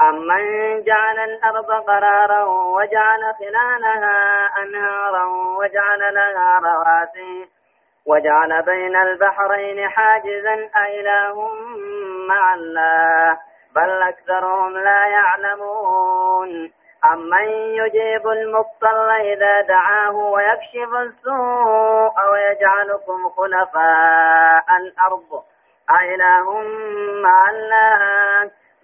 أمن جعل الأرض قرارا وجعل خلالها أنهارا وجعل لها رواسي وجعل بين البحرين حاجزا أإله مع الله بل أكثرهم لا يعلمون أمن يجيب المضطر إذا دعاه ويكشف السوء ويجعلكم خلفاء الأرض أإله مع الله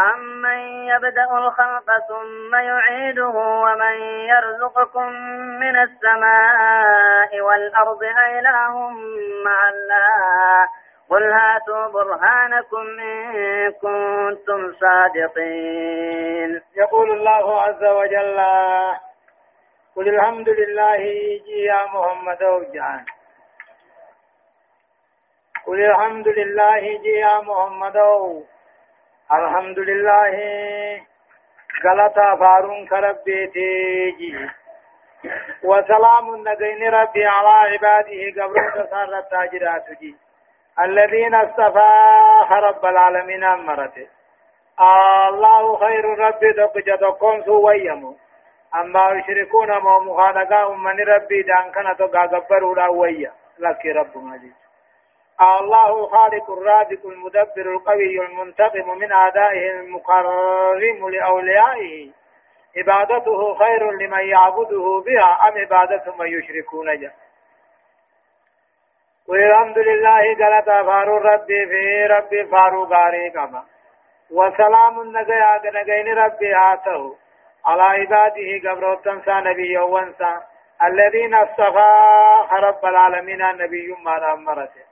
أمن يبدأ الخلق ثم يعيده ومن يرزقكم من السماء والأرض أإله مع الله قل هاتوا برهانكم إن كنتم صادقين يقول الله عز وجل قل الحمد لله يا محمد وجان قل الحمد لله يا محمد الحمد لله غلطا فارون كربيتي وسلام نجين ربي على عباده قبل تسار التاجرات الذين اصطفى رب العالمين أمرته الله خير ربي دق جدكم سويمو أما يشركون ما مخانقا من ربي دان كان تقا قبروا لا ويا لك رب مجيد الله خالق الرازق المدبر القوي المنتقم من أعدائه المكرم لأوليائه. عبادته خير لمن يعبده بها أم عبادة من يشركون جا والحمد لله قالت فارو ربي في ربي فارو غاري كما. وسلام النجاة نجين ربي آته على عباده قبروتن سا نبي وانسا الذين اصطفى رب العالمين النبي ما أمرته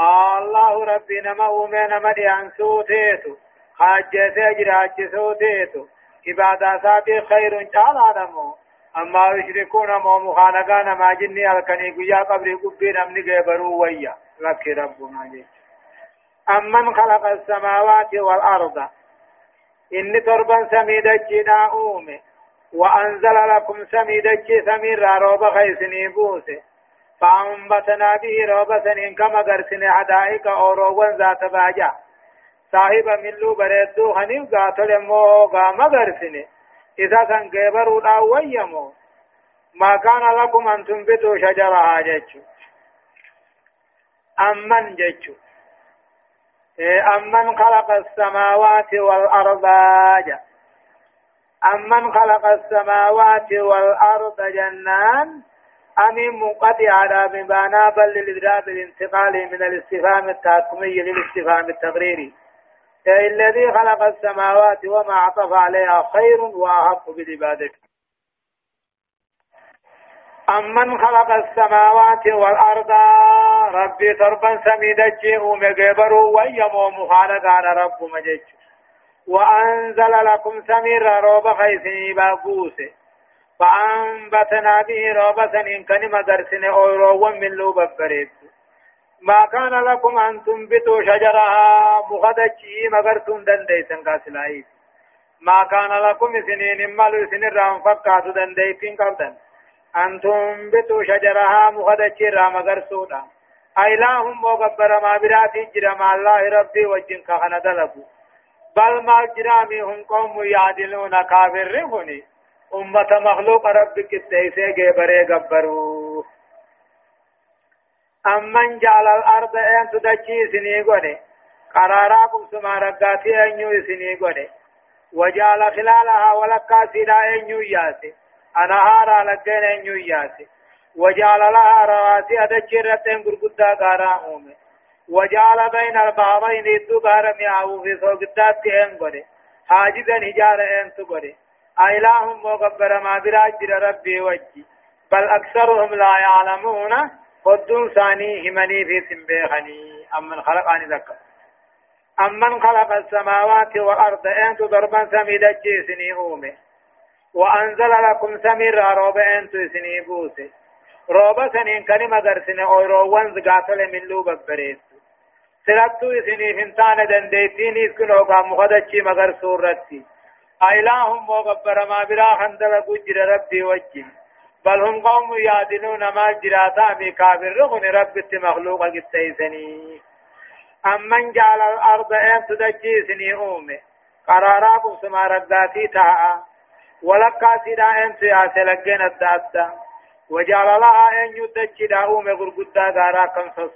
الله ربي نما أومي نما ديان سوتيتو خاجة جراج سوتيتو عبادة ساتي خير تعالى نمو أما يشركون مو مخانقا نما جني الكني قيا قبري قبي نمني قبرو ويا لك ربنا جيش أمن خلق السماوات والأرض إني تربا سميدك أومي وأنزل لكم سميدك سمير روب خيسني بوسي فأنبتنا به روبة إن كما قرسن حدائق أوروان ذات باجا. صاحب ملو بريدو خنيف قاتل مو قام قرسن. إذا كان قبروا الأويمو ما كان لكم أن تنبتوا شجرها جيتشو. أمن جيتشو. أمن خلق السماوات والأرض جا. أمن خلق السماوات والأرض جنان. أمين منقطع على مبانا بل للإدراك الانتقال من الاستفهام التحكمي للاستفهام التقريري. الذي خلق السماوات وما عطف عليها خير وأحق بالعبادة. أمن خلق السماوات والأرض؟ ربي تربا سميدجي ومقبروا ويمو مخالق على رب مجج وأنزل لكم سمير روب خيسي بابوسه فأنبتنا به روبة إن كان مدرسن أورو من لوب بريد ما كان لكم أن تنبتوا شجرها مخدجي مغرتم دنديسن قاسلاي ما كان لكم سنين مالو سنين رام فقاتوا دنديسن قبدا أن تنبتوا شجرها مخدجي رام غرسودا أيلاهم مغبر ما براتي جرم الله ربي وجن كهنا دلبو. بل ما جرامي هم قوم يعدلون كافر هني أمة مخلوق ربك التيسي جبري قبرو أمن جعل الأرض أن تدجي سني قولي قراراكم سما رقاتي أن يسني قولي وجعل خلالها ولكا سلا أن ياسي أنهارا لكين أن ياسي وجعل لها رواسي أدجرتين قرقدا قارا أومي وجعل بين البحرين الدبار ميعو في سوقتات أن قولي حاجزا هجارة أنت قولي أإله مغبر ما براجر ربي وجي بل أكثرهم لا يعلمون. قدون ثاني همني في سنبيخني أمن خلق عن ذكر. أمن خلق السماوات والأرض. أنت ضربا سميد جيسني أومي. وأنزل لكم سمير روب. أنت سني بوسي. روب سنين كلمة درسني. أو روان زقاتل من لوب بريس سرطو سني فنتان دنديتين. إسكن أوقا مخدتشي مغر سورتي. أإلهم وغبر ما برا خندل قجر ربي وجه بل هم قوم يادلون ما جراتا مي كافر رغن رب مخلوق قتيسني أمن جعل الأرض أن تدجيسني أومي. قراراكم سما رداتي تاء. ولقا سيدا أن سياسة لقين الدادة وجعل لها أن يدجي أومي غرقودا غارا كم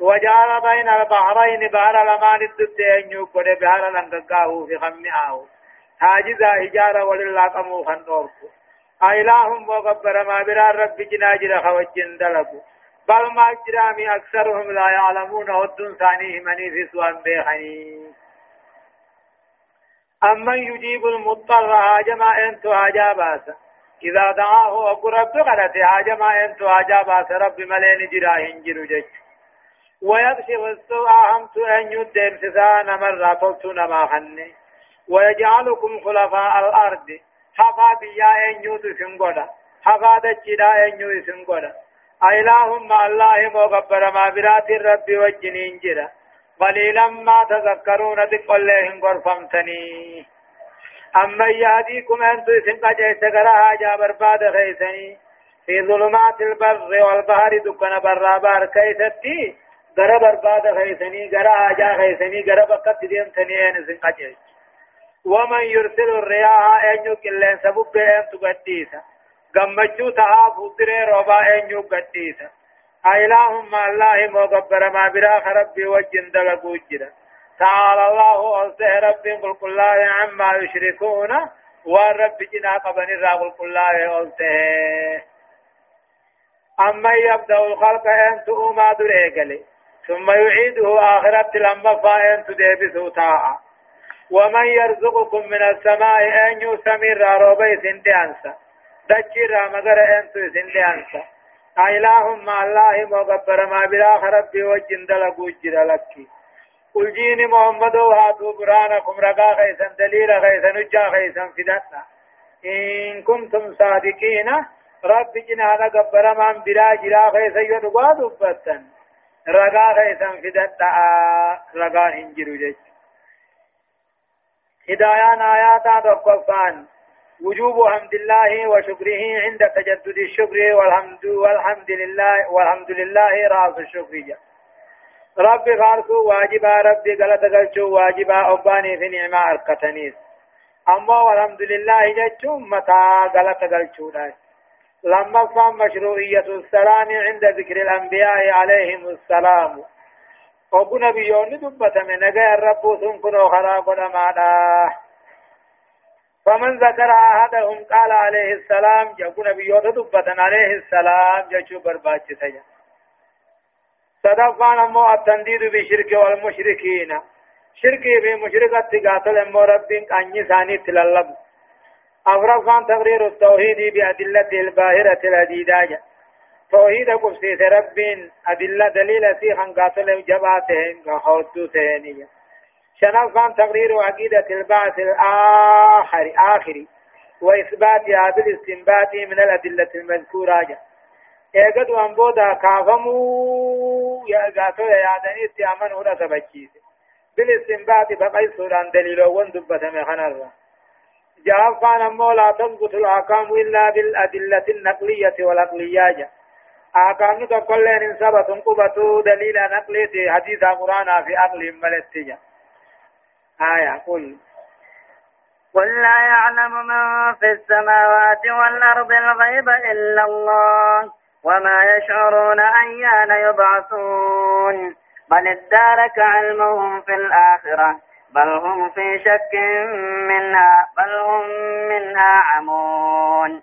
وجعل بين البحرين بحر لمان الدد أن يقول بحر لنقاقه في خمئه حاجزا إجارة ولله قمو خنوركو أإلهم وغبر ما برا رب جناجر خوجن دلقو بل ما جرامي أكثرهم لا يعلمون ودن ثانية مني في سوان بيخني. أمن يجيب المضطر هاجما أنت هاجاباسا إذا دعاه أقول رب قلت هاجما أنت هاجاباسا رب ملين جراهن جرو جج. ويكشف السوء همت أن يدم سسان مرة تلتون ما خني. ويجعلكم خلفاء الأرض. حفا بيا أن يوت سنقودا. حفا دجدا أن يوت سنقودا. اللهم الله مغبر ما برات الرب وجنين جرا قليلا ما تذكرون تقول لهم غرفمتني. أما يهديكم أنتو سنقا جيس قرها جا برباد خيسني. في ظلمات البر والبحر دكنا برابار كيستي. غرا برباد خيسني غرا جا خيسني غرا بقت ديمتني أن سنقا جيس ومن يرسل الرياح أن يكلن سبب أن تقديسا غمچو تها فوتري روبا أن يقديسا اللهم الله مغبر ما برا ربي وجن دلقو جرا تعالى الله أنسه ربي قل قل الله عما يشركون. والرب جنا قبن الرا قل الله أنسه أما يبدأ الخلق أن تؤما دريقلي ثم يعيده آخرة لما فأن تدبسوا تاعا ومن يرزقكم من السماء أن يسمر روبي سندانسا دجر مغر أنتو سندانسا إله مع الله مغبر ما بلا ربي وجن دلقو جر لكي. قل جيني محمد وهاتوا برانكم رقا خيسا دليل خيسا نجا خيسا فدتنا. إن كنتم صادقين. رب جنانا قبر من بلا جرا خيسا يدقوا دبتا. رقا خيسا فدتنا. رقا هنجر جيش هدايان آيات تقفان وجوب حمد الله وشكره عند تجدد الشكر والحمد والحمد لله والحمد لله راس الشكر. رب فارسو واجبا ربي غلط قلتو واجبا أباني في نعمة أركتنيس أما والحمد لله جتشو متى غلط قلتو لما فهم مشروعية السلام عند ذكر الأنبياء عليهم السلام. وقو نبيون دبتم نجا الرب سنكنو خراب نمانا فمن ذكر أحدهم قال عليه السلام يقو نبيون دبتن عليه السلام جشو برباچ سجا صدقان امو التنديد بشرك والمشركين شركي بمشركة قاتل امو رب اني ثاني تلالب أفرقان تقرير التوحيد بأدلة الباهرة الهديداجة توحيد قبسيت ربين أدلة دليل سي خنقاتل جباته خودو تهنية. شنفان تقرير عقيدة البعث الآخر آخري وإثبات هذا الاستنباط من الأدلة المذكورة. جا إيقظ وانبودا كافمو يا قاتل يا دنيس يا من هنا سبجيس بالاستنباط بقي سوران دليل وندبة مخنر جواب كان أمو لا تنقص الأحكام إلا بالأدلة النقلية والعقلية. آكام تقول إن سبت قبتو دليل نقلي حديث قرآن في أقل ملتجا آية قل. قل لا يعلم من في السماوات والأرض الغيب إلا الله وما يشعرون أيان يبعثون بل ادارك علمهم في الآخرة بل هم في شك منها بل هم منها عمون.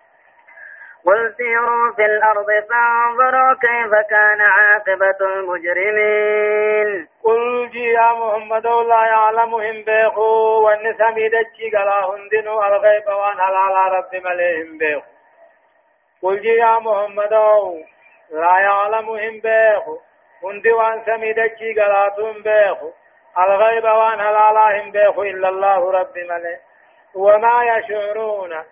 قل سيروا في الأرض فانظروا كيف كان عاقبة المجرمين. قل جي يا محمد لا يعلمهم بيخو والنسمي دجي قلا هندنو الغيب وأن على رب مليهم بيخو. قل جي يا محمد لا يعلمهم بيخو هندي وأن سمي دجي قلاتهم بيخو. الغيب وأن هلالهم بيخو إلا الله رب مليه وما يشعرون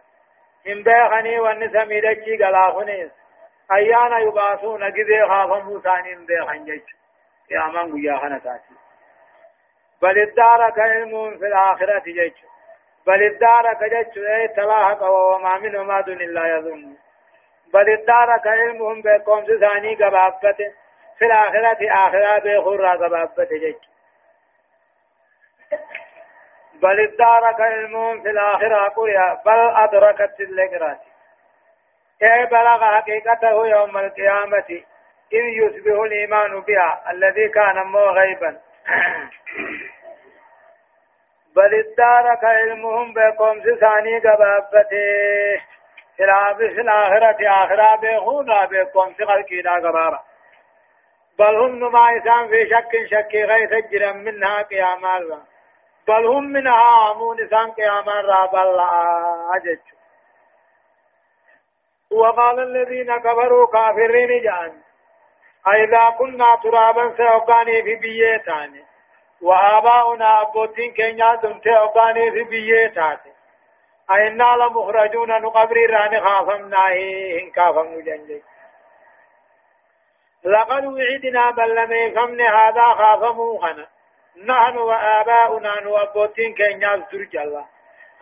هم بيخني وان سمي دجي قلاخنيس أيانا يباسون قذي خافا موساني هم بيخن جيش يا من قيا خنتاتي بل الدار كعلم في الآخرة جيش بل الدار كجيش اي تلاحق وما منه ما دون الله يظن بل الدار كعلمهم بكم ثاني قبابته في الآخرة آخرة بخورا قبابته جيش بل الدار كعلمهم في الآخرة قرية بل أدركت اللقرات اي بلغ حقيقته يوم القيامة؟ إذ يصبح الإيمان بها الذي كان مو غيبا. بل ادارك علمهم بكم سساني قبابته. في الآخرة آخرة بيخونا بكم سخلقنا قبارا بل هم ما في شك شك غيث جرا منها قياما بل هم منها عمون إسان قياما رابا أجج وقال الذين كفروا كافرين جان. أئذا كنا ترابا سيوقاني في بيتاني وآباؤنا أبوتين كينيا دمتي أوقاني في بيتاتي أئنا لمخرجون نقبري راني خافمنا إن كافم جنجي لقد وعدنا بل لم يفهمن هذا خافمو خنا. نحن وآباؤنا نوابوتين كينيا سرج الله.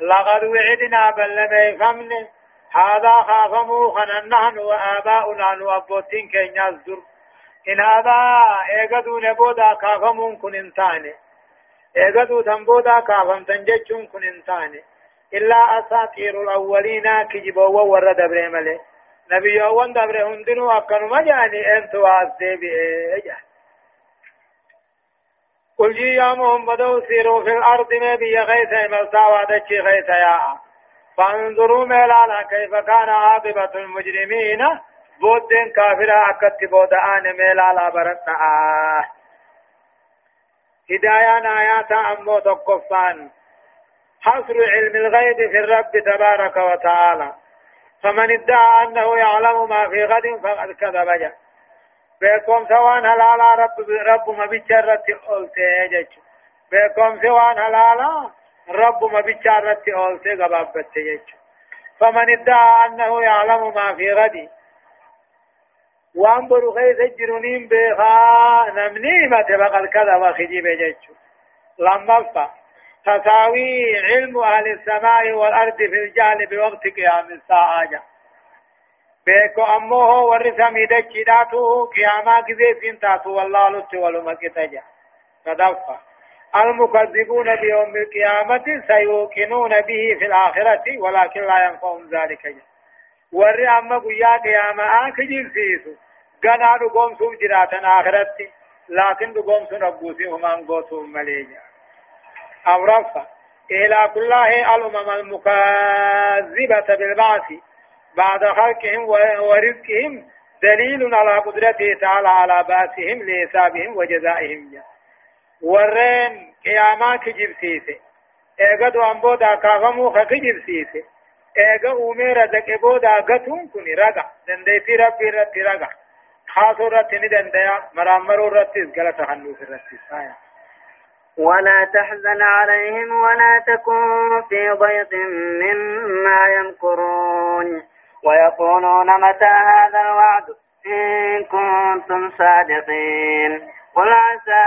لقد وعدنا بل لم يفهمن هذا خافمو خنا نحن وآباؤنا نوابوتين كينيا سرج إن هذا إيغدو نبودا كافمون كن إنساني إيغدو تنبودا كافم تنججون كن إنساني إلا أساطير الأولين كجبوا ورد دبر ملي نبي يوان دبر هندنو أكنو مجاني أنتو أزدي بإيجا قل جي يا محمد سيروا في الأرض ما بي غيث ملتا وعدتشي غيث يا. فانظروا ميلانا كيف كان عاقبة المجرمين. بودين كافرة أكت بودآن ميلا لا برتنا هدايا آيات أمو تقفان حصر علم الغيب في الرب تبارك وتعالى. فمن ادعى أنه يعلم ما في غد فقد كذب جاء بكم سوان هلالا رب رب ما بيشرت أولتي جج بكم سوان هلالا رب ما بيشرت أولتي غبابت جج فمن ادعى أنه يعلم ما في غد وان برو غيث جرونين بها نمني ما تبقى كذا وخجي بجيتشو لما فا تساوي علم أهل السماء والأرض في الجهل بوقت قيام الساعة جا بيكو أمه ورثمي دجداتو قياما كذي تاتو والله لت ولمكتجا تدفع المكذبون بيوم القيامة سيوقنون به في الآخرة ولكن لا ينفعهم ذلك جا ورّي أما قيا قياما آكجر سيسو غنا دغوم سو جراتن آخرتي لكن دغوم سو ربوسي همان غوتو مليجا أورفا إلى كله الأمم المكذبة بالبعث بعد خلقهم ورزقهم دليل على قدرته تعالى على بعثهم لحسابهم وجزائهم. ورين قيامات جبسيسي ايغا دو امبودا كافمو خكجب سيسي. ايغا اوميرا دك بودا غتون كوني رغا. دنديتي ربي رتي رغا. خاصو رت ندن ديا. مرامرو رت غلط حنو في رت آية ولا تحزن عليهم ولا تكن في ضيق مما يمكرون. ويقولون متى هذا الوعد إن كنتم صادقين. قل عسى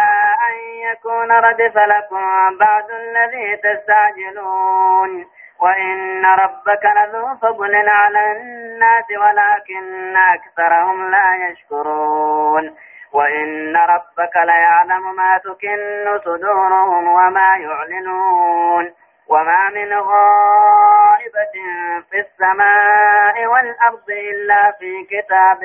أن يكون ردف لكم بعد الذي تستعجلون. وإن ربك لذو فضل على الناس ولكن أكثرهم لا يشكرون. وإن ربك ليعلم ما تكن صدورهم وما يعلنون. وما من غائبة في السماء والأرض إلا في كتاب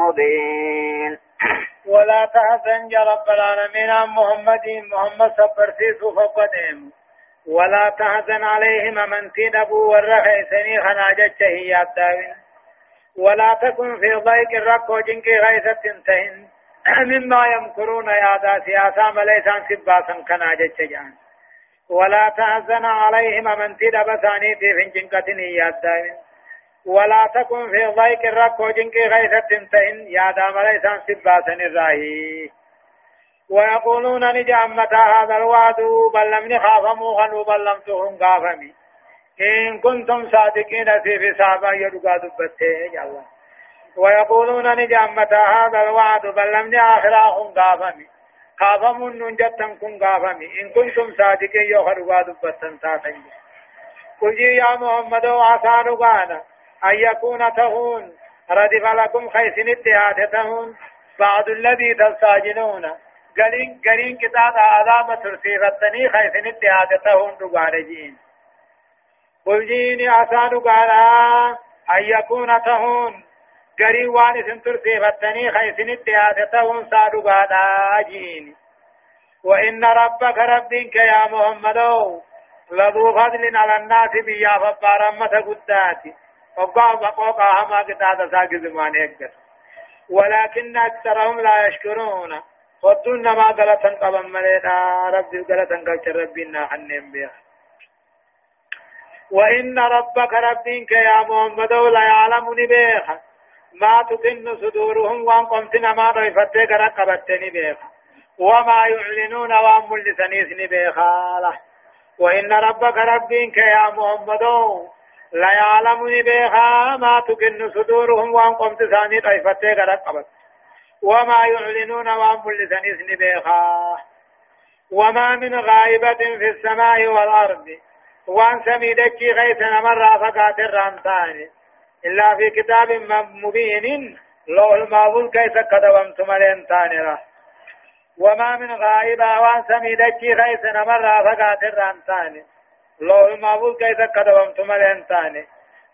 مبين. ولا تحزن يا رب العالمين عن محمد. محمد صبر سيسو فقدهم ولا تحزن عليهم من تنبو والرخي سني خناجة هي الداوين ولا تكن في ضيق الرق وجنك غيثة تنتهن مما يمكرون يا دا سياسا مليسان سباسا خناجة جان. ولا تحزن عليهم من تنبو ثاني في هي الداوين ولا تكن في ضيق الرق وجنك غيثة تنتهن يا دا مليسان سباسا الراهي ويقولون نجأ متى هذا الوعد؟ بل لم نخافموا خلوا بل لم تهم قافمي إن كنتم صادقين في صحابة يدقى دبته. الله. ويقولون نجأ متى هذا الوعد؟ بل لم نآخراهم قافمي قافموا ننجتن كن قافمي إن كنتم صادقين يخرقى دبتن تاتن قل يا محمد وعسى نقانا أن يكون تهون ردف لكم خيسن اتهاتتهون بعض الذي تستاجنون قرين قرين كتاب آدام ترسيفتني خيسن اتهادتهم دقارجين قل جيني آسان قالا أن يكون تهون قرين وانس ترسيفتني خيسن اتهادتهم صادقالا جيني وإن ربك ربك يا محمد لذو فضل على الناس بيا فبارمة قداتي وقام بقوقا هما قداتا ساقز زمان ولكن أكثرهم لا يشكرون ودون ما غلطن قبن ملينا ربي غلطن قلت ربنا حنين بيها وإن ربك ربك يا محمد لا يعلم نبيها ما تكن صدورهم وان قمتنا ما ضيفتي قرقبتني بيها وما يعلنون وان ملسنيس نبيها وإن ربك ربك يا محمد لا يعلم نبيها ما تكن صدورهم وان قمت ثاني ضيفتي قرقبتني وما يعلنون وهم لسنسن بيخا. وما من غائبة في السماء والأرض. وان سميدك غيث مرة فقات الرانتان إلا في كتاب مبين لو الماضل كيف كتبمتم الانتان وما من غائبة وان سميدك غيث مرة فقات الرانتان لو الماضل كيف كتبمتم الانتان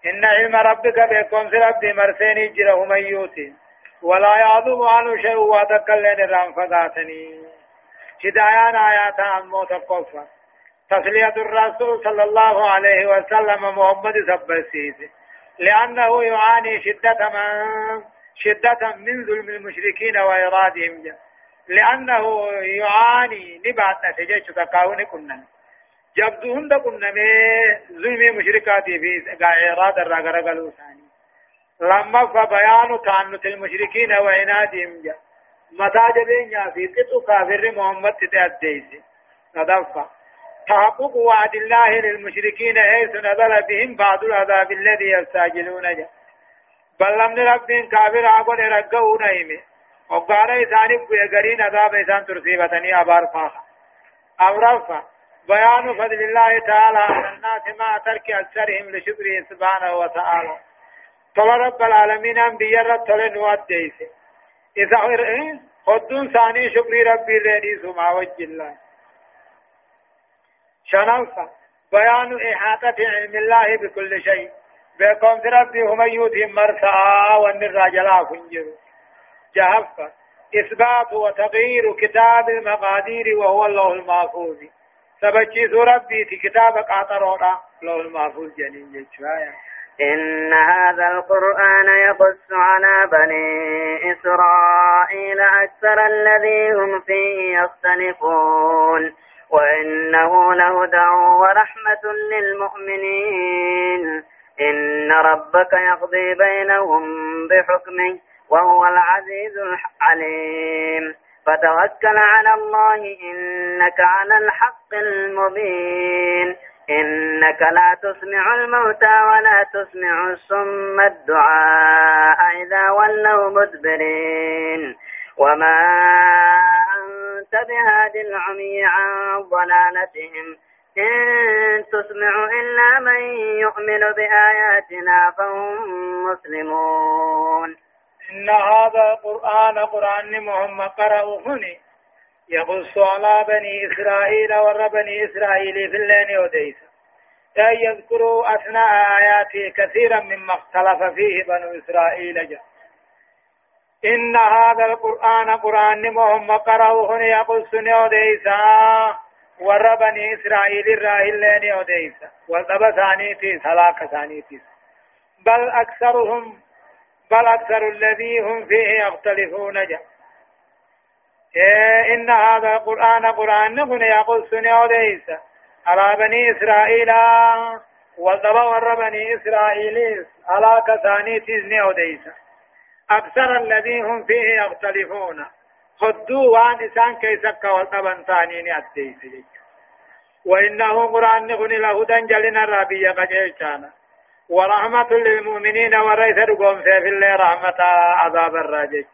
إن علم ربك بكم في ربي مرسيني جره من يوتين ولا يعظم عنه شيء وتكلن الرام فقاتني. هدايان آيات أمو تقفى تسلية الرسول صلى الله عليه وسلم محمد سبسيس لأنه يعاني شدة من شدة من ظلم المشركين وإرادهم. لأنه يعاني نبعت نتيجة تقاون كنا. جبدون دا كنا ظلم مشركاتي في إرادة الرقرقلو ثاني. لما فبيان تعنت المشركين وعنادهم جاء متى جبين في قطو كافر محمد تتأديس ندفع تحقق وعد الله للمشركين حيث نزل بهم بعض العذاب الذي يستعجلون جاء بل لم رب كافر عقل رقوا نيمه وقال إساني بيقرين عذاب إسان ترسيبتني أبار فاخا أمرفا بيان فضل الله تعالى على الناس مع ترك أكثرهم لشكره سبحانه وتعالى. طلع رب العالمين أنبياء رب طلع نوات ديسي إذا خدون ثاني شكري ربي ريني سمع وجه الله. شنوفا بيان إحاطة علم الله بكل شيء. بكم ربي هم يوتي مرسى والنراجلا فنجر. جهفا. إثبات وتغيير كتاب المقادير وهو الله المحفوظ. سبجي ربي في كتاب قاطرونا الله المحفوظ جنين جيشوايا إن هذا القرآن يقص على بني إسرائيل أكثر الذي هم فيه يختلفون. وإنه لهدى ورحمة للمؤمنين. إن ربك يقضي بينهم بحكمه وهو العزيز العليم فتوكل على الله إنك على الحق المبين. إنك لا تسمع الموتى ولا تسمع الصم الدعاء إذا ولوا مدبرين. وما أنت بهاد العمي عن ضلالتهم. إن تسمع إلا من يؤمن بآياتنا فهم مسلمون. إن هذا القرآن قرآن محمد قرأه هني. يقص على بني إسرائيل ور بني إسرائيل في الليل وديس. أن يذكروا أثناء آياته كثيرا مما اختلف فيه بنو إسرائيل جاء إن هذا القرآن قرآن مهم قرأوه يقص نوديسا ور بني إسرائيل الراهل لين وديسا والطب ثانيتي سلاك ثانيتي بل أكثرهم بل أكثر الذي هم فيه يختلفون جاء إيه إن هذا القرآن قرآن نكون يقول سنة وديسة على بني إسرائيل. والضبا ور بني إسرائيل على كثاني تزني وديسة أكثر الذين هم فيه يختلفون. خدوا وان إسان كيسك والطبا ثانين أديسة وإنه قرآن نكون لهدى جلنا ربي قجيشانا ورحمة للمؤمنين ورئيس رقوم سيف الله رحمة عذاب الراجج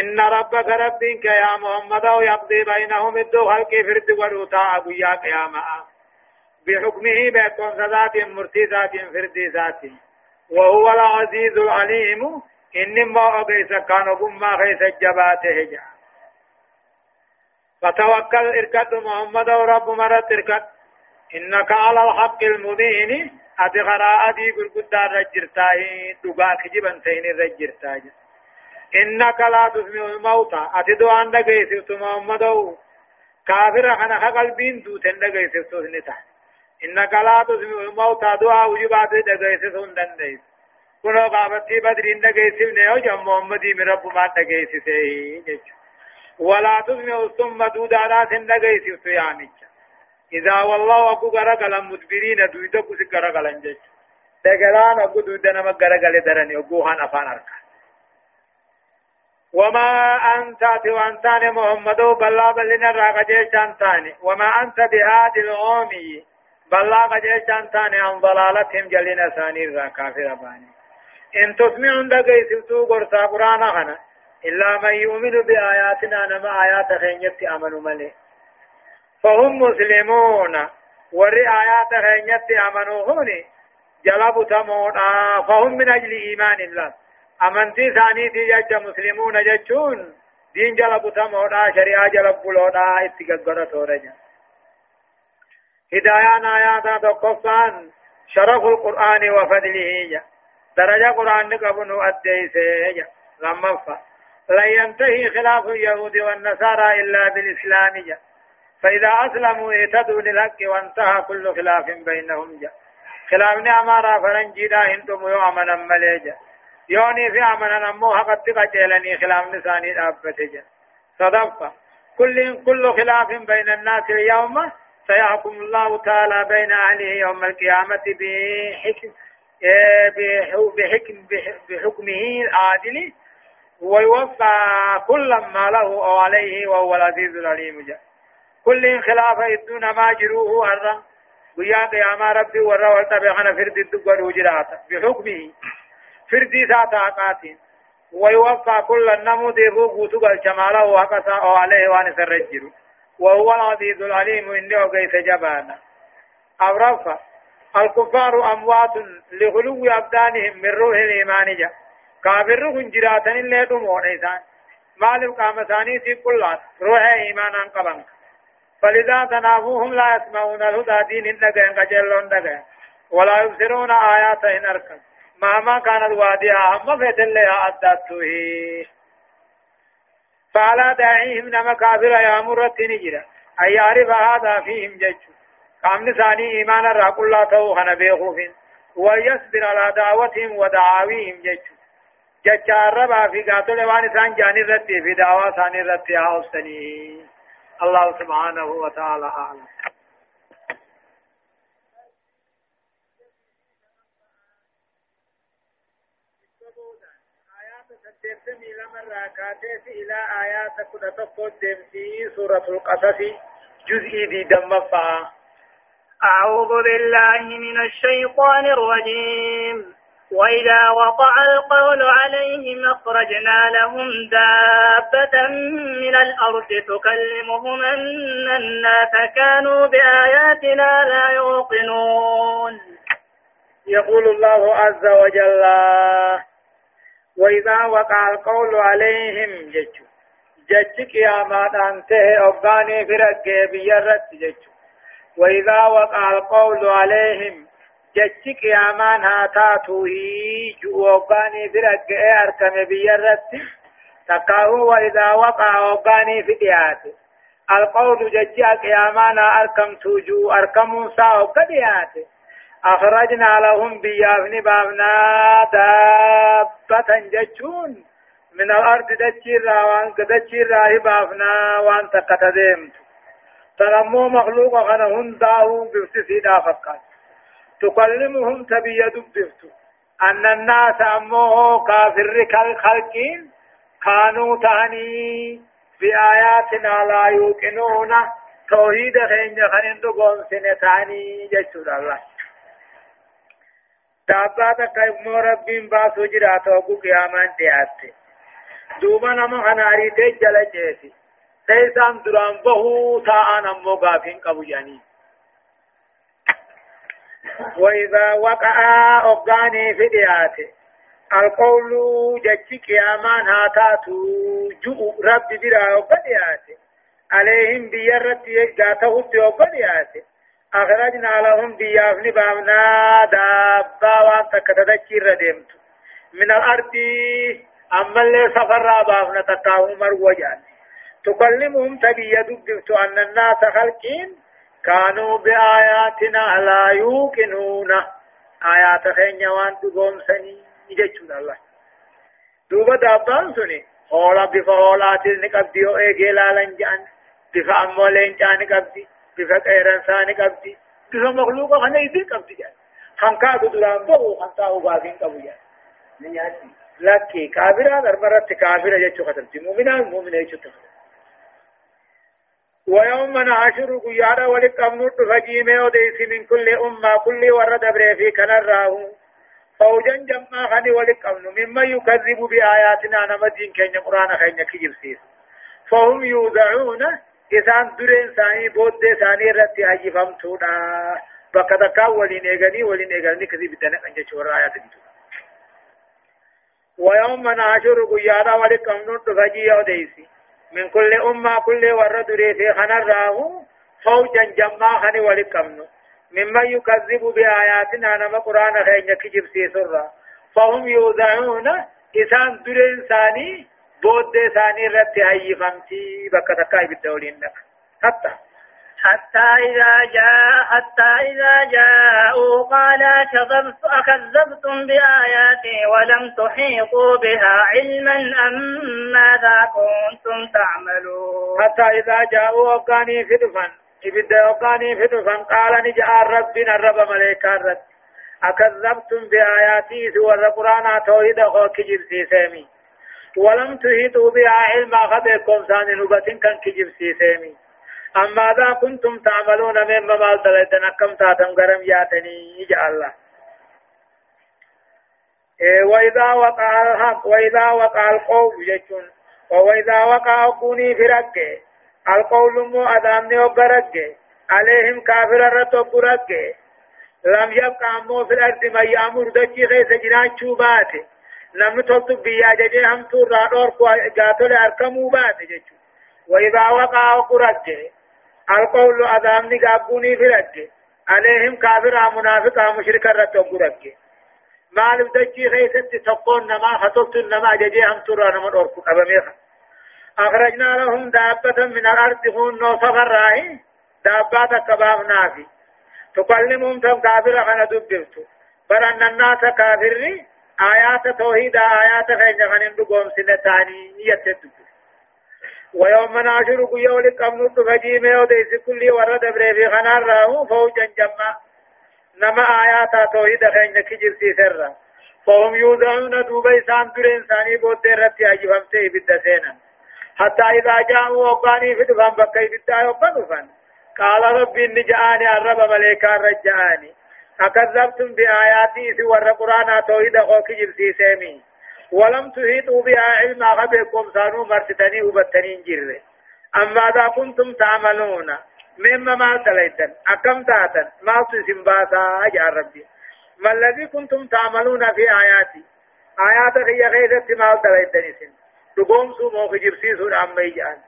إن ربك ربك يا محمد يقضي بينهم الدو خلق فرد ودوتا أبويا قياما بحكمه بيكون ذات مرتي ذات فرد ذات وهو العزيز العليم. إنما أقيس كان قم خيس الجباته جا فتوكل إركد محمد ورب مرت إركد إنك على الحق المبين. أتي غراء دي قرقودة رجرتاهي. دقاك جبن تين رجرتاهي. إنك لا تسمع الموتى. أتدو أن دقيسفت محمد كافر خنا قلبين دوتن دقيسفت نتا إنك لا تسمع الموتى. دعا وجبات دقيسفت دنديس كنو قابتي بدرين دقيسف نيو جم محمدي من رب ما دقيسفه ولا تسمع ثم دود على سن دقيسفت يا ميچا إذا والله أكو غرقل مدبرين دويدو كسي غرقل انجج دقلان أكو دويدنا ما غرقل درني أكو هان أفان أركان وما أنت وأنتان محمد بلا بلنا وما أنت بهادي الأومي بلا قجي شانتاني عن ضلالتهم جلنا ثاني را كافر إن تسمعون دقي سبتو قرصا قرانا خنا إلا من يؤمن بآياتنا نما آيات خينيت أمنوا ملي. فهم مسلمون ور آيات خينيت أمنوا هوني جلبوا تمونا فهم من أجل إيمان الله. أمنتي ثاني دي جج مسلمون جچون دين جلب تمودا شريعة جلب بلودا اتقدر تورجا. هدايان آيات تقفان شرف القرآن وفضله جا درجة قرآن قبنو أديسه جا لما لا ينتهي خلاف اليهود والنصارى إلا بالإسلام فإذا أسلموا اهتدوا للحق وانتهى كل خلاف بينهم جا خلافنا أمارا فرنجي دا هندم يومنا مليجا يوني في عمنا نمو حقت قتلني خلاف نساني دابته صدقة كل كل خلاف بين الناس اليوم سيحكم الله تعالى بين أهله يوم القيامة بحكم بحكم بحكمه العادل ويوفى كل ما له أو عليه وهو العزيز العليم. جاء كل خلاف يدون ما جروه هرا ويا قيام ربي ورا والتبعنا فرد الدقر وجرات بحكمه فردي ذات عقات ويوفى كل النمو ديبو قوتو الجمال وقصا أو عليه وأن سرجر وهو العزيز العليم. إنه قيس جبانا. أو رفع. الكفار أموات لغلو أبدانهم من روح الإيمان جا كافر هنجراتا اللي دمون إيسان مالو قام ثاني في كل روح إيمانا قبنك فلذا تنافوهم لا يسمعون الهدى دين النجين قجلون نجين ولا يبصرون آيات إن أركب مهما كانت واديها هم فيت لها أدته فعلى داعيهم نما كافر يا أي يعرف هذا فيهم جج قام ثاني إيمان الرق الله تو خنا بيخوفين. ويصبر على دعوتهم ودعاويهم جج جج الربا في قاتل وان سان جاني رتي في دعوة ثاني رتي هاوسني الله سبحانه وتعالى أعلم. تسمي لما راكاتي إلى آيات كنا تقود في سورة القصص جزء دي دمفا أعوذ بالله من الشيطان الرجيم. وإذا وقع القول عليهم أخرجنا لهم دابة من الأرض تكلمهم أن الناس كانوا بآياتنا لا يوقنون. يقول الله عز وجل وإذا وقع القول عليهم جج جج قياما أنته أبغاني فرق بيرت جج. وإذا وقع القول عليهم جج قياما هاتاتو هي أبغاني فرق أركم بيرت تقاهو وإذا وقع أبغاني في دياته القول جج قياما أركم توجو أركم ساو قدياته أخرجنا لهم بيافن بابنا دابة ججون من الأرض دجيرا وان دجيرا هبافنا وان تقتدمت تلمو مخلوق خنا هنداه بفتسيدا فقط تكلمهم تبي دبفت أن الناس أمه كافر كالخلقين كانوا تاني بآياتنا لا يوقنون. توحيد خين خنين دقوم سنتاني جسد الله. تاباتا كيمو ربين باسو جراتو قيامان دياتي. دوبا نما خناري تي جل جيسي تيسان دران بهو تاان امو غافين قبو جاني وإذا وقع أغاني في دياته القول جج قيامان هاتاتو جو رب برا وقدياته عليهم بيرت يجاته وقدياته أخرجنا لهم بيافن بامنا دابا وان تكتدكير ديمت من الأرض أما اللي سفر بافنا تقاهم مروجان تكلمهم تبي يدبت أن الناس خلقين كانوا بآياتنا لا يوقنون. آيات خين وان تقوم سني يجتشون الله. دوبا دابان سني هولا بفا هولا تلني قبدي أو ايجي لالن جان بفا امولين جان قبدي بفا قيران ساني قبدي بفا مخلوقا خنا يدين قبدي جان. خنكا دران بو خنكا وباقين قبو جان. لكي كافرة دربرت كافرة جتشو ختمتي مؤمنة مؤمنة جتشو ويوم نعشر قيادا ولك أمنوت فجيمة وديس من كل أمة كل ورد بري في كنراه. فوجا جمع خني ولك أمنو مما يكذب بآياتنا نمدين كين قرآن خين كجب سيس فهم يوزعون إسان درين ساني بود ساني رتي هجفهم تونا بكتكا ولين إغني ولين إغني كذب دنك أنجا شورا آيات دي ويوم نعشر قيادا ولك أمنوت فجي وديسي من كل أمة كل ورد في خنراه فوجا جمع خني ولكمن ممن يكذب بآياتنا نما قرآن خين كجب سيسرا فهم يوزعون إسان درين ثاني بود ثاني رت هاي فمتي بكتكاي بالدولين حتى حتى إذا جاء حتى إذا جاءوا قال كذبت أكذبتم بآياتي ولم تحيطوا بها علما أم ماذا كنتم تعملون؟ حتى إذا جاءوا وقاني فدفا إبدا وقاني فدفا قال نجاء ربنا الرب ملائكة رب أكذبتم بآياتي سوى القرآن توحيد خوك جبسي سامي ولم تحيطوا بها علما. خبركم ثاني نبتين كان كجبسي سامي أما ذا كنتم تعملون مما مال دلتنا كم تاتم غرم ياتني إجا الله. إيه وإذا وقع الحق وإذا وقع القول جتون. وإذا وقع كوني فرق القول مو أدامني وقرق عليهم كافر رتوقرق لم يبقى أمو في الأرض ما يأمر دكي غيث جنان شوبات نمي تلتق بيا ججي هم تور رادور قاتل أركمو بات وإذا وقع قرق القول أدامني قابوني فرق عليهم كافر منافق مشرك رتوقرق مال دجي خيست تقون نما خطبت نما ججي هم ترى نما أركو أبميخ أخرجنا لهم دابة من الأرض هون نوصف الراهي دابة كباب نافي تكلمهم تم كافر خنا دبرتو برأن الناس كافر آيات توحيد آيات خيجا خنين دقوم سنتاني يتدبر ويوم ناشر قيو لكم نطف جيمه وديس كل ورد بريفي خنان راهو فوجا جمع نما آيات توحيد خين كجر سيسر فهم يوزعون دوبا إسان در إنساني بود رتي أجفمته بالدسينا حتى إذا جاءوا وقاني في دفن بكي بالدعاء وقنفن قال ربي إني جاءني الرب مليكا رجعاني. أكذبتم بآياتي سوى القرآن توحيد خوك جبسي سيمي. ولم تهيطوا بها علما غبكم سانو مرتدني وبتنين جره أما ذا كنتم تعملون مما ما تليتن أكم تاتن ما تسم باسا أجع ربي. ما الذي كنتم تعملون في آياتي؟ آيات هي غيرت ما تليتن سن. دقوم سمو خجرسي سود عميجان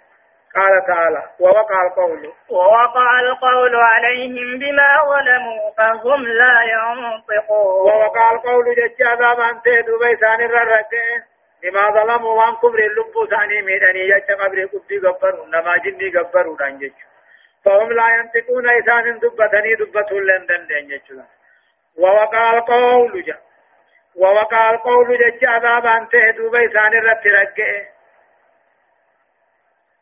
قال تعالى ووقع القول. ووقع القول عليهم بما ظلموا فهم لا ينطقون. ووقع القول جج عذاب أن تهدوا بيسان الرقين بما ظلموا وان كبر اللب ثاني ميداني جج قبر قبدي قبروا نما جني قبروا دان فهم لا ينطقون إسان دبتني دبتوا لندن دان جج. ووقع القول جا ووقع القول جج عذاب أن تهدوا بيسان الرقين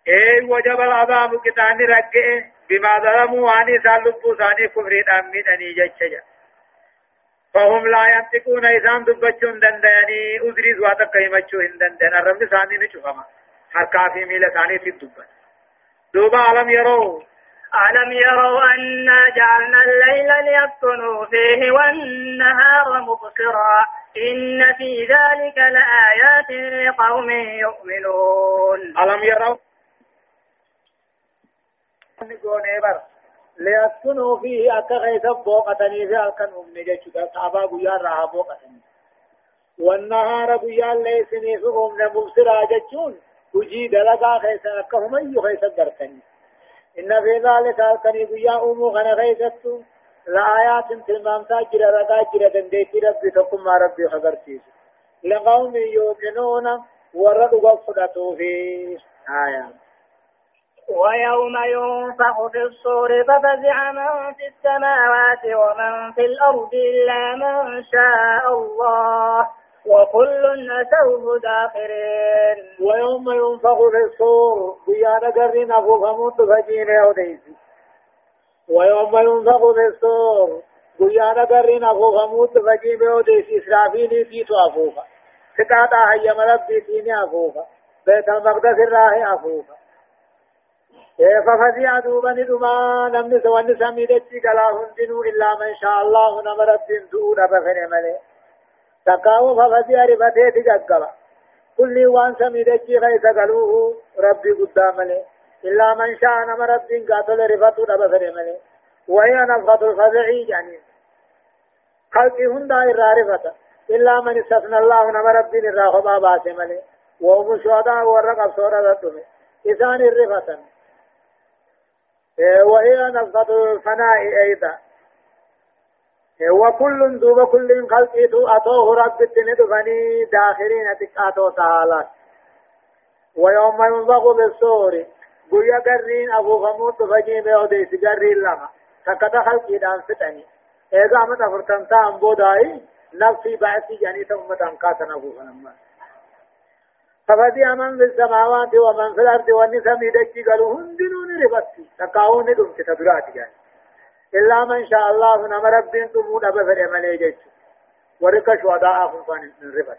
اي وجب العذاب كتان ركئ بما ظلموا واني سالبوا ثاني كفر دامين اني جچجا فهم لا ينطقون إذان دبچون دندني أدري زواتا قيمچو هندن الرب ثاني نچفما هر كافي ميلا ثاني في الدبن دوبا علم يروا ألم يروا أنا جعلنا الليل ليسكنوا فيه والنهار مبصرا إن في ذلك لآيات لقوم يؤمنون ألم يروا نقوني بر ليسكنوا فيه أكا غيث بوقتني في ألكن أمني جيشك كعبا قيان راها بوقتني والنهار قيان ليسني في أمنا مبصرا جيشون وجي دلقا خيث أكا هم أيو دركني إن في ذلك ألكني قيان أمو غن غيثتو لآيات تلمام تاجر رقا جر دنديتي ربي تقم ما ربي خبر تيسو لقوم يوقنون ورد وفدتو فيه آيات ويوم ينفخ في الصور ففزع من في السماوات ومن في الأرض إلا من شاء الله وكل أتوه داخرين. ويوم ينفخ في الصور بيانا قرين أبو فموت فجين يوديسي. ويوم ينفخ في الصور بيانا قرين أبو فموت فجين يوديسي. إسرافيلي في أفوفا. ستاتا هيا مربي فيني أفوفا. بيت المقدس الراهي أفوفا. ففزع دوبا ندما نمن سوان سميدتي قلا هندنو إلا من شاء الله نمر الدين دون بفن ملي تقاو ففزع رفتي تققلا كل وان سميدتي غيث قلوه ربي قدام ملي إلا من شاء نمر الدين قاتل رفتو بفن ملي وهي نفخة الفزع يعني خلقي هندا إرى رفتا إلا من استثنى الله نمر الدين خبا باسي ملي وهم شهداء ورقب سورة الدمي. إذان الرفتا وهي نفقة الفناء أيضا. وكل دوب كل خلقه أتوه رب الدين داخرين تكاتو تعالى. ويوم ينفق بالصور قويا قرين أبو غموت فجيم يوديس قرين لما فكتا خلقي دان فتني. إذا أمت فرتنتا أنبوداي نفسي بعثي جاني تأمت أنكاتنا أبو غنمان ففدي من في السماوات ومن في الأرض والنساء ميدكي قالوا هندنون رفتي تقاون دمت تدرات يعني إلا من شاء الله نما ربين تمون أبا فرع مليجت ورك شهداء فان رفت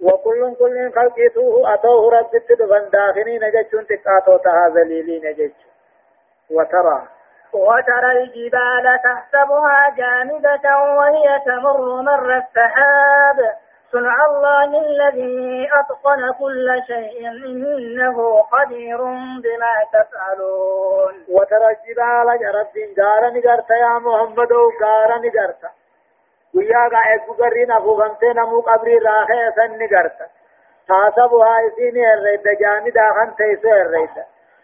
وكل كل خلقيته أتوه رب تدفن داخنين جتشون تقاتو تها ذليلين جتشون وترى وترى الجبال تحسبها جامدة وهي تمر مر السحاب صنع الله الذي أتقن كل شيء إنه قدير بما تفعلون. وترى الجبال جرب غارا نغرت يا محمد غارا نغرت ويا غا إكو غرين ابو غنتي نمو قبري راخه سن نغرت تاسبها إسين الريد جامد آخن تيسو الريد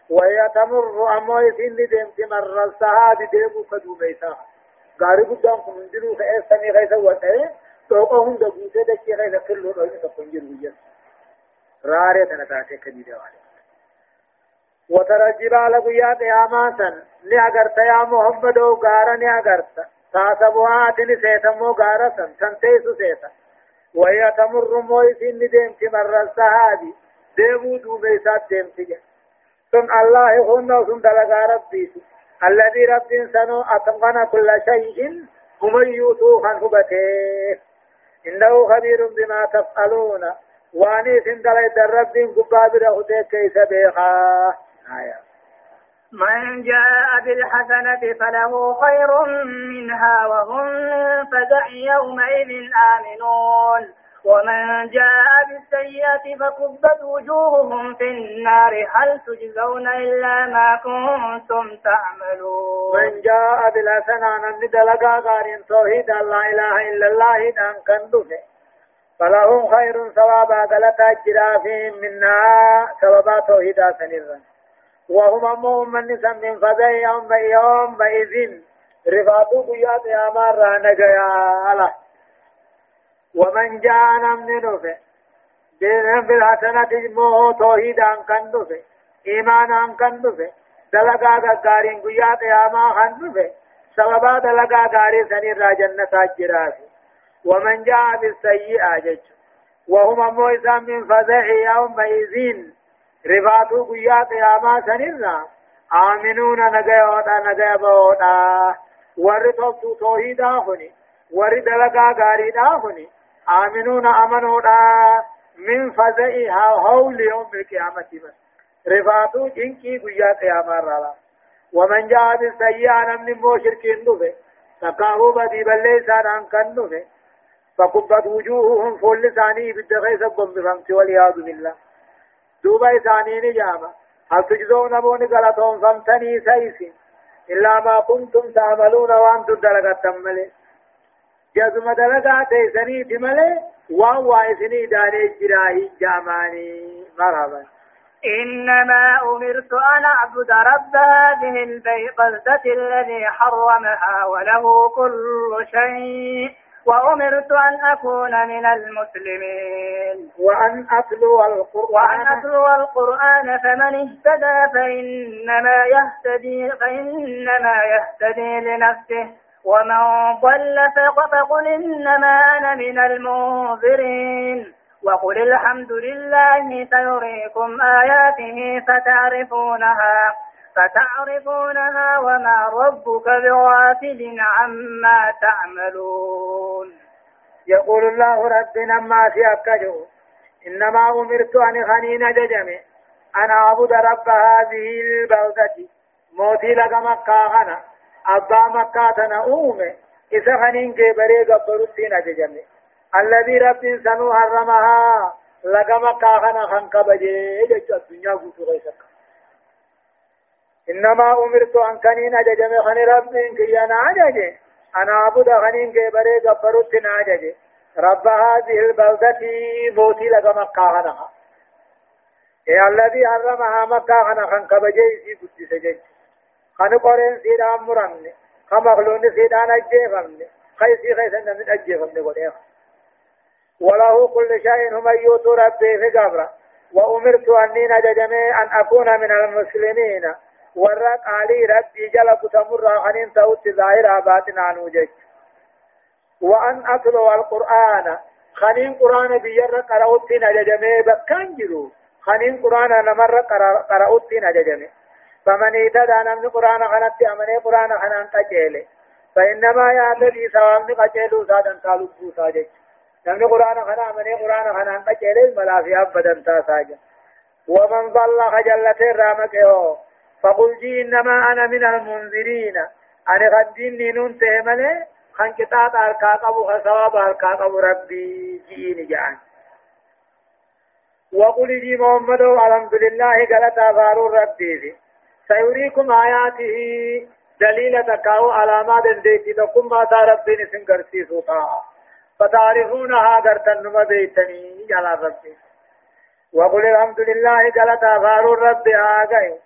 وهي تمر أمو إسين ديم مر السحاب ديمو كدو بيتا. غاري قدام كمندلو خيسا وته توقع هند بوته دكي غير كله روين تقنجر ويا رارة تنتاته كبيرة والي وترى الجبال قيا قياما لأغرت يا محمد وغارا لأغرت تاسبوا آتني سيتمو غارا سن تنتيسو سيتا وهي تمر مويسين نديم تمر السهادي ديمو دوبيسات ديم تجا سن الله هن سن دلغا ربي الذي رب سنو أتقن كل شيء هم يوتو خنفبته إنه خبير بما تفعلون. وأني سندل الرب قبابر هديك كيس بيخا. آية. من جاء بالحسنة فله خير منها وهم من فزع يومئذ آمنون. ومن جاء بالسيئة فكبت وجوههم في النار. هل تجزون إلا ما كنتم تعملون؟ من جاء بالحسنة من دلقا قارن توحيد لا إله إلا الله دان كندفه فلهم خير ثوابا غلطا جرافهم منا ثوابا توحيدا سنرا وهم أمهم من نسم من فزع يوم بيوم بإذن رفاتو قيات يا مرة نجيا الله. ومن جاء من نفه دين بالحسنة مو توحيدا كان نفه إيمانا كان نفه دلقا غارين قيات يا ما كان نفه سببا دلقا غاري سنرا جنة جرافهم ومن جاء بالسيئة جج. وهم إسان من فزع يومئذ رفاتو قيا قياما سنرنا آمنون نجيوتا نجيبوتا ور توبتو توحيدا خني ور دلقا غاريدا خني آمنون أمنوتا من فزع هول يوم القيامة بس. رفاتو جنكي قيا قياما رالا. ومن جاء بالسيئة نمن مو شركين دفه تقاهو بدي بليسان عن كن دفه فقبت وجوههم فول ثاني بالدغيث بمفهمت والعياذ بالله. دوبا ثاني نجامة هل تجزون بون غلطهم فامتني سيس إلا ما كنتم تعملون وأنتم دلقة تملي. جزم دلقة تيسني تملي وان وايسني داني جراهي جاماني مرحبا. إنما أمرت أن أعبد رب هذه البيضة الذي حرمها وله كل شيء وأمرت أن أكون من المسلمين. وأن أتلو القرآن. وأن أتلو القرآن فمن اهتدى فإنما يهتدي فإنما يهتدي لنفسه. ومن ضل فقل إنما أنا من المنذرين وقل الحمد لله سيريكم آياته فتعرفونها فتعرفونها وما ربك بغافل عما تعملون. يقول الله ربنا ما في أكجو إنما أمرت أن خنين ججمي أنا أعبد رب هذه البلدة موتي لك مكة. خنا أبا مكة تنأومي إذا خنين كبري قبرتين ججمي الذي رب سنو حرمها لك مكة خنا خنقبجي جج الدنيا قلت غيسك إنما أمرت أن كنين أججم خني رب كيانا أجج أنا أعبد خنين كبري قبرت ناجج رب هذه البلدة موتي لك مكة خنها إيه الذي حرمها مكة خنا خن كبجي في قدس جج خن قرين سيدان مرمني خمخلون سيدان أجيفمني خيسي خيسن من أجيفمني قرين وله كل شيء هم يوتو ربي في قبره وأمرت أني نججمي أن أكون من المسلمين ورق علي ربي جل كتمر خنين توت ظاهر باطنا نوجج وأن أتلو القرآن خنين قرآن بير قرأت نججمي بكان جرو خنين قرآن نمر قرأت نججمي فمن اهتدى نمن قرآن خنت أمني قرآن خنان قجيل فإنما يهتدي ثواب قجيل سادا تالبو ساجج نمن قرآن خنا أمني قرآن خنان قجيل ملافي أبدا تاساجا ومن ضل خجلت الرامك فقل جي إنما أنا من المنذرين. أنا غدين نون تهمله خان كتاب الكاقب خصواب الكاقب ربي جيني جعان. وقل جي محمد الحمد لله قلت أفار ربي سيريكم آياته. دليل تكاو علامات ديتي تقوم ما ربي نسن قرسي سوطا. فتعرفونها قرتن نما بيتني. جلال ربي. وقل الحمد لله قلت أفار ربي آغايو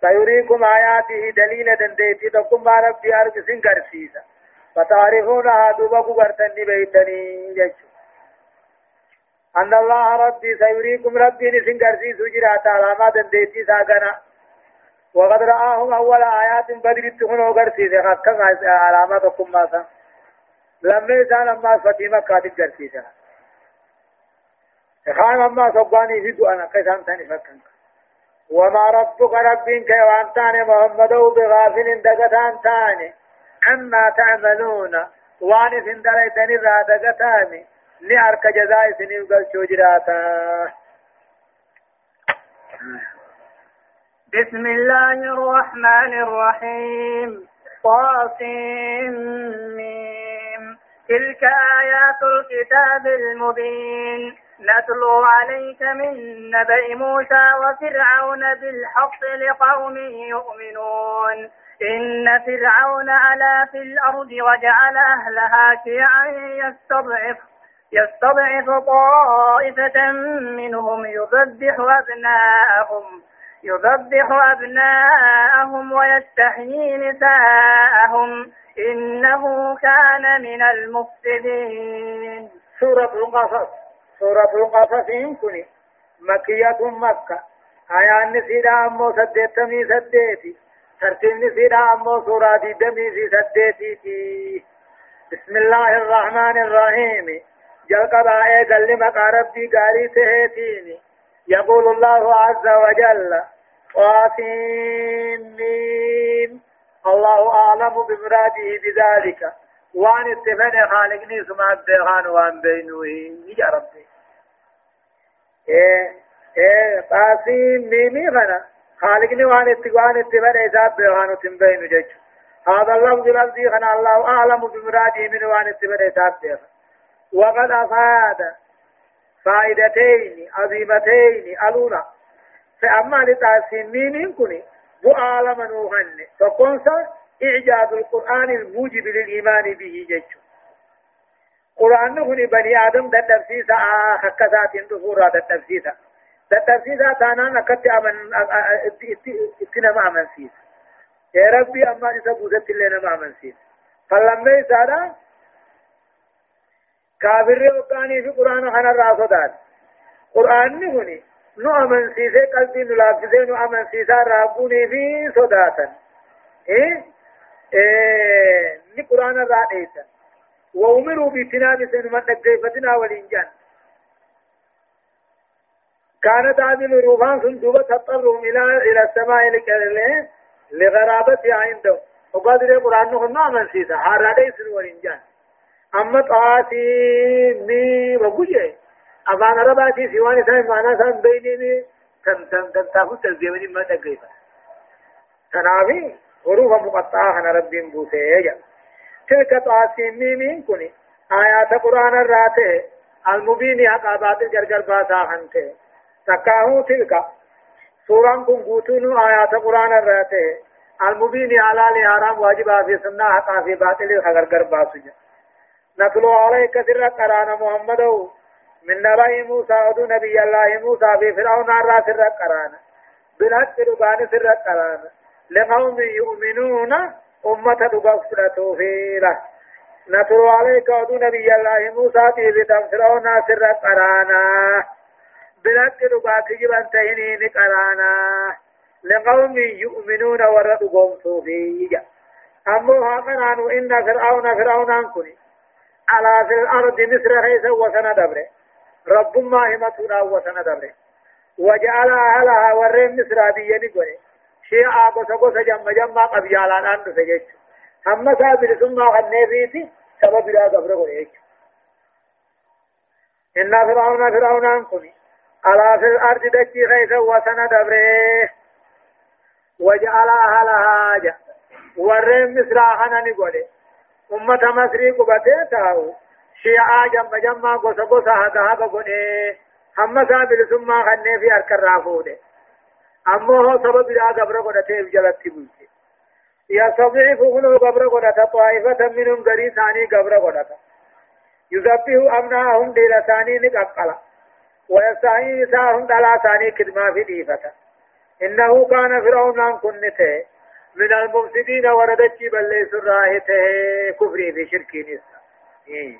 سيريكم آياته. دليل دنديتي تقوم ما ربي أرض سنكر سيسا فتعرفونها دوبا قبرتني بيتني. جيشو أن الله ربي سيريكم ربي نسنكر سيسو جرات علامات دنديتي ساقنا. وقد رآهم أول آيات بدر تكون وقر سيسا حقا علامات تقوم ما لما يسان أما فتيمة كاتب قرسيسا خان أما سبقاني في دعانا كيسان تاني فكنك وما ربك ربك وانتان محمد بغافل دقتان تاني. عما تعملون وان سندليتني را دقتاني. لأرك جزاء سنين قل شجراتا بسم الله الرحمن الرحيم. طاسم تلك آيات الكتاب المبين. نتلو عليك من نبأ موسى وفرعون بالحق لقوم يؤمنون. إن فرعون علا في الأرض وجعل أهلها شيعا يستضعف يستضعف طائفة منهم يذبح أبناءهم. يذبح أبناءهم ويستحيي نساءهم إنه كان من المفسدين. سورة القصص سورة القصص يمكن مكية مكة. آيان نسيدا أمو سديتمي سديتي. ترتيب نسيدا أمو سورة دمي في سديتي بسم الله الرحمن الرحيم. جلق بائے گلی مقارب دی يقول الله عز وجل قاسم الله أعلم بمراده بذلك. وان اتفن خالقني سمع بيغان وان بينوه. يا ربي. إيه إيه قاسم ميمي خالقني وان اتقوان اتفن حساب بيغان وتنبين جج هذا اللفظ لفظي غنا الله أعلم بمراده من وان اتفن حساب بيغان وقد أفاد فائدتين عظيمتين ألونا فأما لتعسيمين كني بؤال منوهن فقنصا إعجاز القرآن الموجب للإيمان به جيش قرآن هني بني آدم ده تفسيسا حكسات دفورا ده تفسيسا ده تفسيسا تانا نكت أمن اتنا أمن سيس يا ربي أما إذا بوزت لنا أمن سيس فلما يسارا كافر وقاني في قرآن خنا الرافضات. قرآن نهني نو أمن سيسي قلبي نلافزي نو أمن سيسا رابوني في صداتا. إيه؟ إيه ني قرآن الرائسا وأمروا باتناب سنما تقيفتنا والإنجان كانت هذه الروحان صندوبة تضطرهم إلى إلى السماء لغرابتها عندهم. وقدر القرآن نهن أمن سيسا حارة والإنجان اما طاسي مي وغجي افان رباتي سيواني سان معنا سان بيني مي تن تن تن تاخو ترجمني ما تقيفا تنابي حروف مقطعة أنا ربي بوسيجا تلك طاسي مي مين كوني؟ آيات قرآن الراته المبين حقابات الجرجر باسا خنته تكاهو تلك. سوران كن قوتون آيات قرآن الراته المبين على لحرام واجبا في سنة حقا في باطل الخغرگر باسو جا. نتلو عليك سر قرآن محمد. من نبي موسى ودو نبي الله موسى في فرعون را سر قرآن. بالحق ربان سر قرآن. لقوم يؤمنون أمة دقفت توفيرة نتلو عليك ودو نبي الله موسى في فرعون سر قرآن. بالحق ربان كجبان تهنين قرآن. لقوم يؤمنون ورد قوم توفيرة أمو هاقنان إن فرعون فرعون كني على في الأرض مصر خيس وسن دبره رب ما همتنا وسن دبره وجعل أهلها ورين مصر بيني قولي شيء آقوس قوس جمع جمع قبيالان أنت سجيش هم سابر ثم غني فيتي سبب لا دبره قولي إن فرعون فرعون أنكني على في الأرض دكي خيس وسن دبره وجعل أهلها ورين مصر خنني قولي أمة مصري قبته تاو شيعا جمع جمع قصة قصة هكا هكا قنه هم سابل ثم خنه في أركر رافوده أما هو سبب لا قبر قدته بجلت بوته يستضعف هنو قبر قدته طائفة منهم غري ثاني قبر قدته يذبه أبناءهم دير ثاني نقبقلا ويستعين نساءهم دلا ثاني كدما في ديفة إنه كان فرعون عن كنته من المفسدين وردت بل ليس راهته كفري في نسا إيه.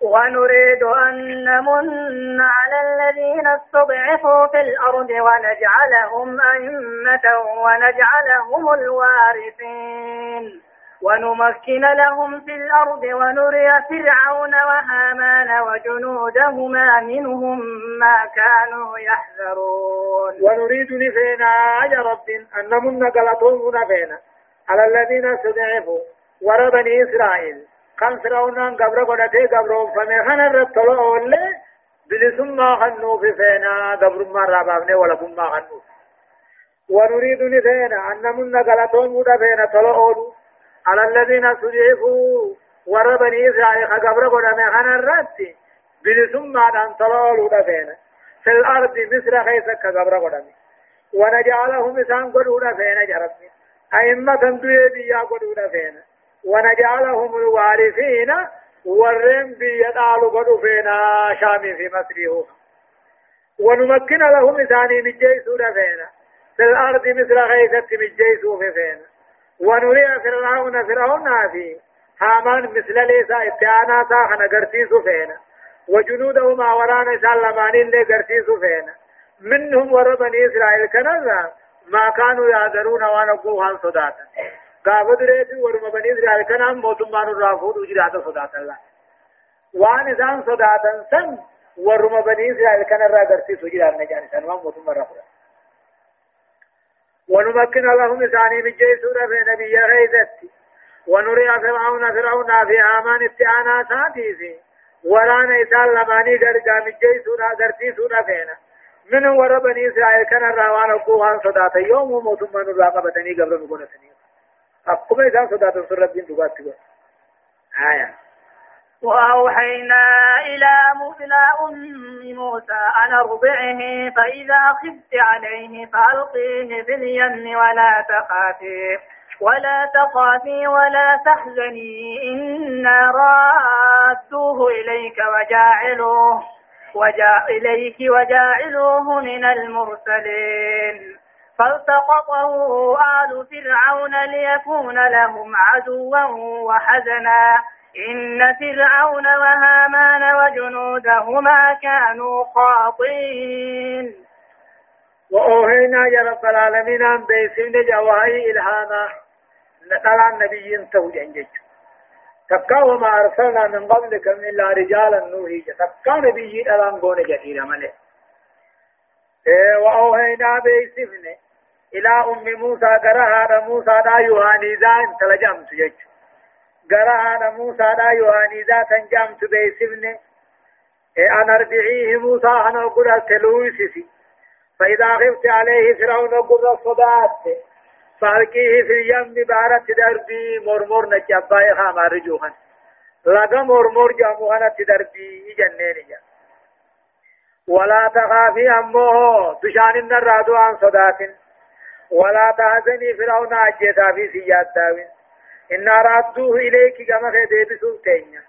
ونريد أن نمن على الذين استضعفوا في الأرض ونجعلهم أئمة ونجعلهم الوارثين ونمكن لهم في الأرض ونري فرعون وهامان وجنودهما منهم ما كانوا يحذرون. ونريد نفينا يا رب أن نمن قلتهم نفينا. على الذين استضعفوا ورى بني إسرائيل. كان فرعون قبر قدته قبر فمخن الرطلع أولي؟ بلسم ما خنو في فينا. قبر ما رابابني ولا ما خنو ونريد نفينا أن نمن قلتهم نفينا. طلعوا على الذين سجفوا ور بني إسرائيل خبر قد مخان الرد. بلسم أن تلالوا دفين في الأرض مصر خيسك خبر قد ونجعلهم إسان قدوا دفين جربني أئمة دوية بيا قدوا دفين ونجعلهم الوارثين. ورم بيدالو بدو فينا شامي في مصره ونمكن لهم إساني من جيسو فينا في الأرض مثل غيثة من جيسو فينا ونري فرعون فرعون في هامان مثل ليسا اتعانا ساخنا قرسيسو فينا وجنوده ما ورانا سلمانين لي قرسيسو فينا منهم ور إسرائيل كنزا ما كانوا يعذرون وأنا قوها صداتا. قابد ريتي ورم بني إسرائيل كنام موتمان الرافود وجراتا صداتا الله وان إسان صداتا سن ورم بني إسرائيل كان را قرسيسو جراتا نجاني سنوان موتمان الرافود ونمكن لهم إساني من جيسورة في نبي غيثتي ونري فرعون فرعون في آمان استعانا ساتيسي ورانا إسان لماني درجا من جيسورة درتي سورة فينا من ور بني إسرائيل كان الروان وقوهان صداتا يوم وموتم من الراقبتني قبل نقول سنين أقوم إسان صداتا سر ربين تقاتل آية. وأوحينا إلى إلى أم موسى أن أرضعه فإذا خفت عليه فألقيه في اليم ولا تخافي ولا تخافي ولا تحزني إنا رادوه إليك وجاعلوه وجاء إليك وجاعلوه من المرسلين فالتقطه آل فرعون ليكون لهم عدوا وحزنا إن فرعون وهامان وجنودهما كانوا خاطئين. وأوهينا يا رب العالمين أن بيسين جواهي إلهاما نقل النبي توجه جيش تكا وما أرسلنا من قبلك إلا رجالا نوحي. تكا نبي ألان قون جديد ملي إيه وأوهينا بيسفن إلى أم موسى قرها موسى دا يوهاني ذا تلجمت جيش قرها موسى دا يوهاني ذا تنجمت بيسفن إيه أنا ارجعيه موسى أنا أقول تلويسسي فإذا خفت عليه فرعون أقول الصدات فالقيه في اليم بارت دربي مرمر نجبا خام رجوها لغا مرمر جاموها تدربي جنين جا ولا تخافي أمه تشان النرادو عن صدات ولا تحزني فرعون أجيتا في سياد داوين إن رادوه إليك كما في ديب سلطين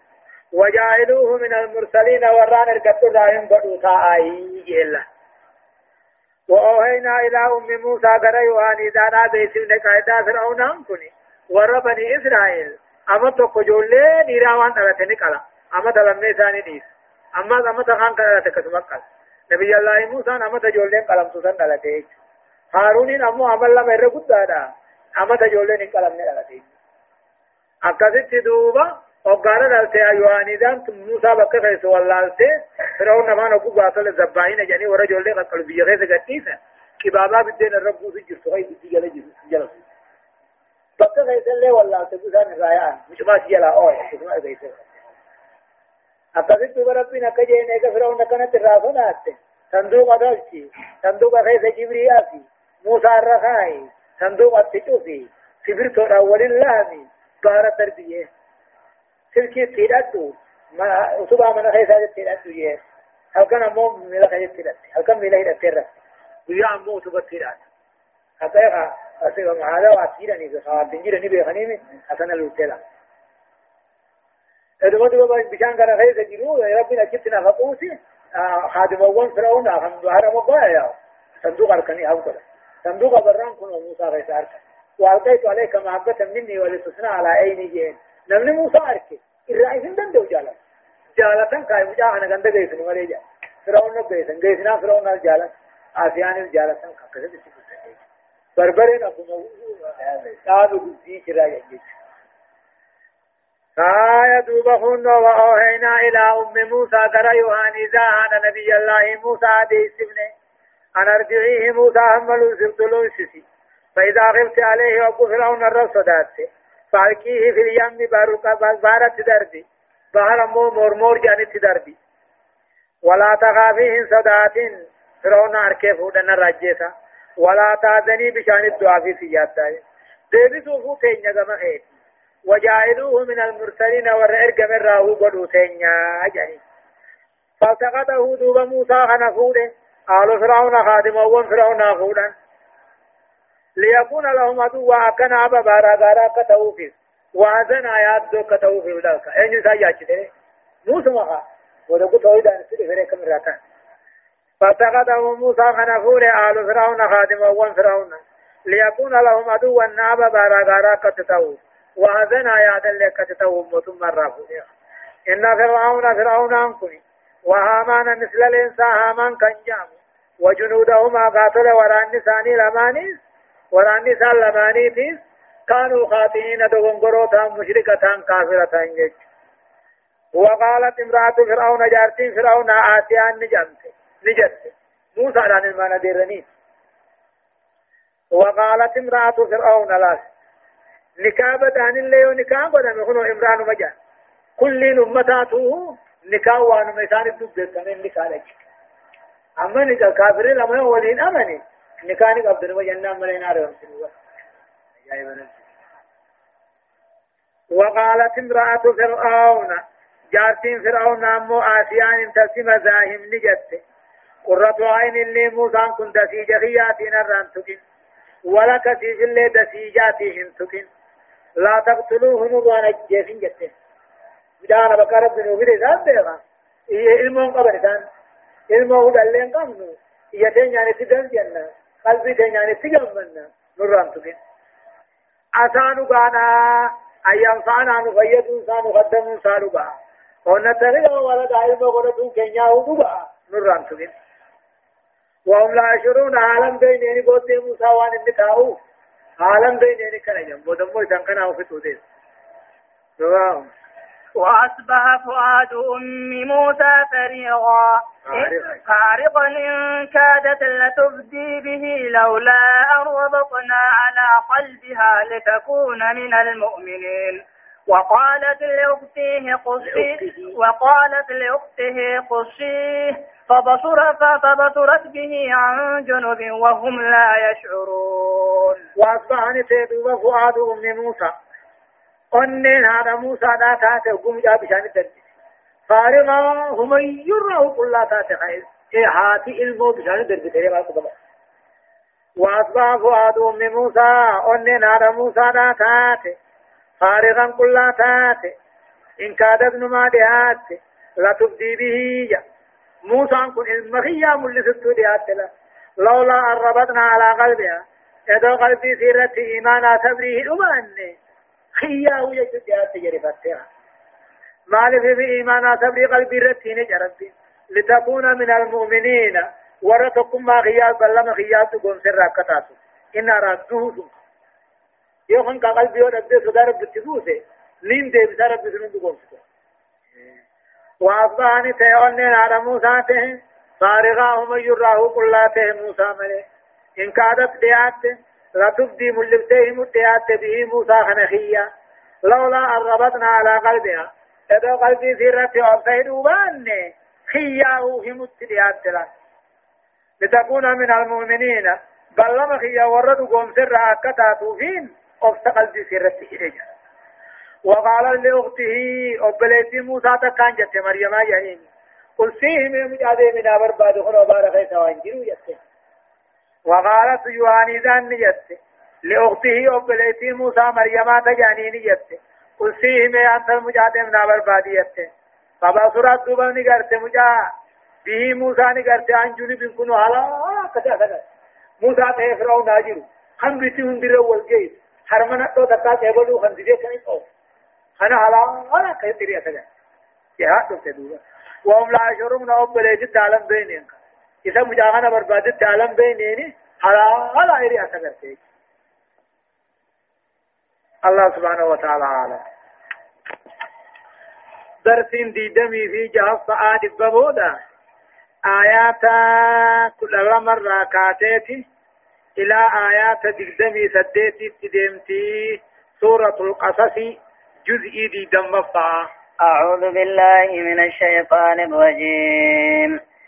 وجعلوه من المرسلين وران القطر راهم قدوتا آي جيلا. وأوهينا إلى أم موسى قرأ يواني دانا بيسين قاعدة فرعون أنكني. ور بني إسرائيل. أما تقو جولي نيراوان تلتني قلا أما تلمي ثاني نيس أما أما تخان قلا تكسمك قلا نبي الله موسى أما تجولي قلم سوسن قلتي هارون أمو عمل لما يرقود دادا. أما تجولي قلم أكاسي دوبا وقال دالتي أيواني دان موسى بك خيس واللالتي فرعون نمان أبو قاتل الزباين جاني ورجل لي قتل بيغيث قتيسة كبابا بدين الرب في جرسو هاي بدي جل جلس بك خيس اللي واللالتي بسان رايان مش ما سيلا أوي مش ما خيس أكاسي دوبا ربنا كجين ايقا فرعون نكنا الرافون آتے صندوق أدلتي صندوق خيس جبري آفي موسى الرخاي صندوق أتشوفي سبرتو أول اللامي بارة تربية. سلكي تيرادو ما أصبع من خيسا تيرادو يه هل كان أمو ميلا خيس تيراد هل كان ميلا هيدا تيراد ويا أمو أصبع تيراد أتايا أسيبا معادا واتيراني بخواب تنجيراني بخنيمي أسانا لوتيلا ادوما دوما بشان كان خيسا جيرو يا ربنا جبتنا فقوسي خادم أول فرعون أخم دوهر مبايا صندوق أركني كده صندوق بران كن موسى خيسا أركن وألقيت عليك محبة مني ولتصنع على عيني جين. نمني موسى أركي. الرئيسين دندو جالا؟ جالة كاي مجا أنا غند جيسن ولي جا فرعون جيسن جيسنا فرعون الجالة آسيان الجالة كذا بربرين أبو مو قالوا بزي كرا يجيش آية دوبهن وأوهينا إلى أم موسى ترى يوهاني زاهان نبي الله موسى دي سبنه أن أرجعيه موسى هملو سبتلون سسي فإذا غبت عليه أبو فرعون الرصدات فألقيه في اليم بارك بارت دربي. بحر مو مرمور جانت دربي. ولا تخافين صدات فرعون أركي فودن الرجيسا ولا تأذني بشأن الدعاء في سيادة ديبي سوفو تينيا كما خير. وجاعلوه من المرسلين ورئر من راهو قدو تينيا. جاني فالتقطه دوب موسى خنفوده. آل فرعون خادم وون فرعون خودا ليكون لهم عدوا أكنا أبا بارا غارا كتوفيس وعدنا آيات دو كتو في ذلك أين يسايا موسى وها ودقوا تويدا نسير فريق من راتان فاتخذه موسى خنفور آل فرعون خادما وان فرعون. ليكون لهم عدوا ناب بارا غارا كتتو. وهذنا يا دل كتتو متم مرافو. إن فرعون فرعون أنكني. وهامان مثل الإنسان هامان كان جام وجنودهما قاتل وران ثاني لمانيس وران ثان لمانيتيس كانوا خاطئين دغنغروتا مشركة كافرة يج وقالت امرأة فرعون جارتين فرعون آسيان نجمت نجت موسى لأن المانا ديرني وقالت امرأة فرعون لاس نكابة عن اللي ونكابة نحن امرأة مجان كل أمتاته نكاح وانو ميسان الدب نكاح لك أما نكاح كافر لما ولين أمني نكاح نكاح بدن وجنة ملينا رهم وقالت امرأة فرعون جارتين فرعون أمو آسيان تسمى زاهم نجت. قرة عين اللي موسى كنت في جخياتين الرانتكين ولا كسيف اللي دسيجاتهم تكين لا تقتلوه نضوان الجيفين جتين بدانا بقى رب نوفي رسان بيغا. إيه علمون قبل كان علمه دلين قمنو. إيه تين يعني تدن جنة. قلبي تين يعني تجمعنا نران تكين أسانو قانا أيام فانا نفيد إنسان قدم إنسان بقى ونتغير ولد علم قرد كنيا وبقى نران تكين وهم لا يشعرون عالم بينين قد موسى وان النكاو. عالم بينين كان يوم. ودمو إذا كان هو في توديس وأصبح فؤاد أم موسى فريغا. فارغا إن كادت لتبدي به لولا أن ربطنا على قلبها لتكون من المؤمنين. وقالت لأخته قصيه وقالت لأخته قصيه فبصر فبصرت به عن جنب وهم لا يشعرون. وأصبح نتيب فؤاد أم موسى. Onneen haadha Muusaa dhaa taate gumjaa bishaan itti فارغا هم يروا كل تات خير إيه هاتي إلمو بشان دربتري ما كتب وأصبح فؤاد أم موسى أن نار موسى لا تات فارغا كل تات إن كادت نما دهات لا تبدي به جا موسى كن المخيا ملست دهات لا لولا أن ربطنا على قلبها إذا قلبي سيرت إيمانا تبريه أماني خياه يجد يا تجري فتها ما في إيمانا تبري قلبي رتين جربي. لتكون من المؤمنين. ورتكم ما خيال بلما خيال تقوم سر كتاسو إن ردوه يوخن قلبي ورد صدر بتدوسه نين دي بسر بسنون تقوم سر وأصبحني تيونين على موسى تهن. فارغاهم يراه قلاته موسى ملي. إن كادت ديات لتبدي ملبته مديات به موسى خنخية لولا أن ربطنا على قلبها إذا قلبي سيرت أبسيد وبان. خياه همت ديات له لتكون من المؤمنين. بل لما خيا ورد قوم سر أكتا توفين أبس قلبي سيرت إليه وقال لأخته أبليتي موسى تكان جت مريم يهين قل فيه من مجادة من أبر بعد خلو بارخي سوانجرو يتين وقالت يواني ذان نجت لأخته أبليتي موسى مريم تجاني نجت قل فيه من أنت المجادة من أبر باديت فبصرت دوبا نگرت مجا. به موسى نگرت عن جنب كنو حالا كذا كذا. موسى تهفرو ناجرو. هم بيتي هندر والجيد حرمنا تو دكا تهبلو خنديده كني تو خنا حالا ولا كيتري كذا. يا تو تدوبا. وهم لا يشعرون أبليتي تعلم بينهم إذا مجاهنا بربادت تعلم بينيني على على إري أسكرتي الله سبحانه وتعالى عالم درسين دي دمي في جهاز صعاد ببودا. آيات كل مرة كاتيتي إلى آيات دقدمي سديتي تدمتي. سورة القصص جزئي دي دم أعوذ بالله من الشيطان الرجيم.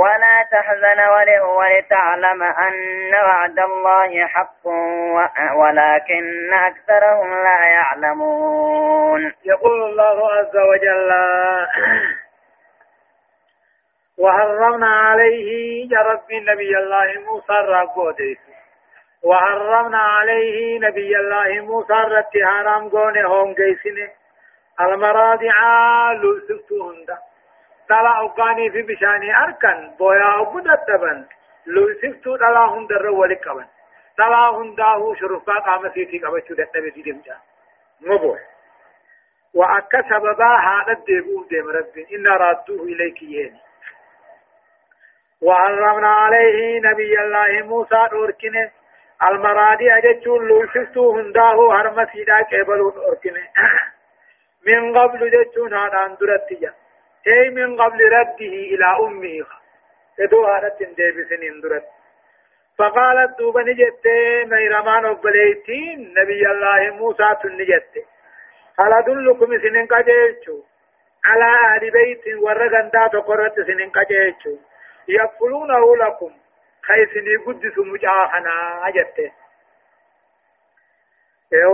ولا تحزن ولتعلم أن وعد الله حق ولكن أكثرهم لا يعلمون. يقول الله عز وجل وحرمنا عليه يا رب نبي الله موسى الرقوديس وحرمنا عليه نبي الله موسى رتي حرام قوني هون قيسني المراضع لسفتو هندا. طلع أقاني في بشاني أركن بويا أبدا تبن لسفتو طلع هندا رولي قبن طلع هندا هو شرفا قام سيتي قبچو دت بيتي دمجا مبوح وأكا سببا هذا الدبو دم ربي إن رادوه إليك يني وحرمنا عليه نبي الله موسى أركنه المرادي أجتشون لوشفتو هنداه هرم سيدا كيبلون أركنه من قبل جتشون هذا اندرتيا أي من قبل رده إلى أمه إدو هذا تندبسن اندرت فقالت دوبا نجت ميرمان أبليتين نبي الله موسى تنجت هل أدلكم سنين قجيشو على أهل بيت ورغندا تقرت سنين قجيشو يقولونه لكم خيسني قدس مجاهنا أجته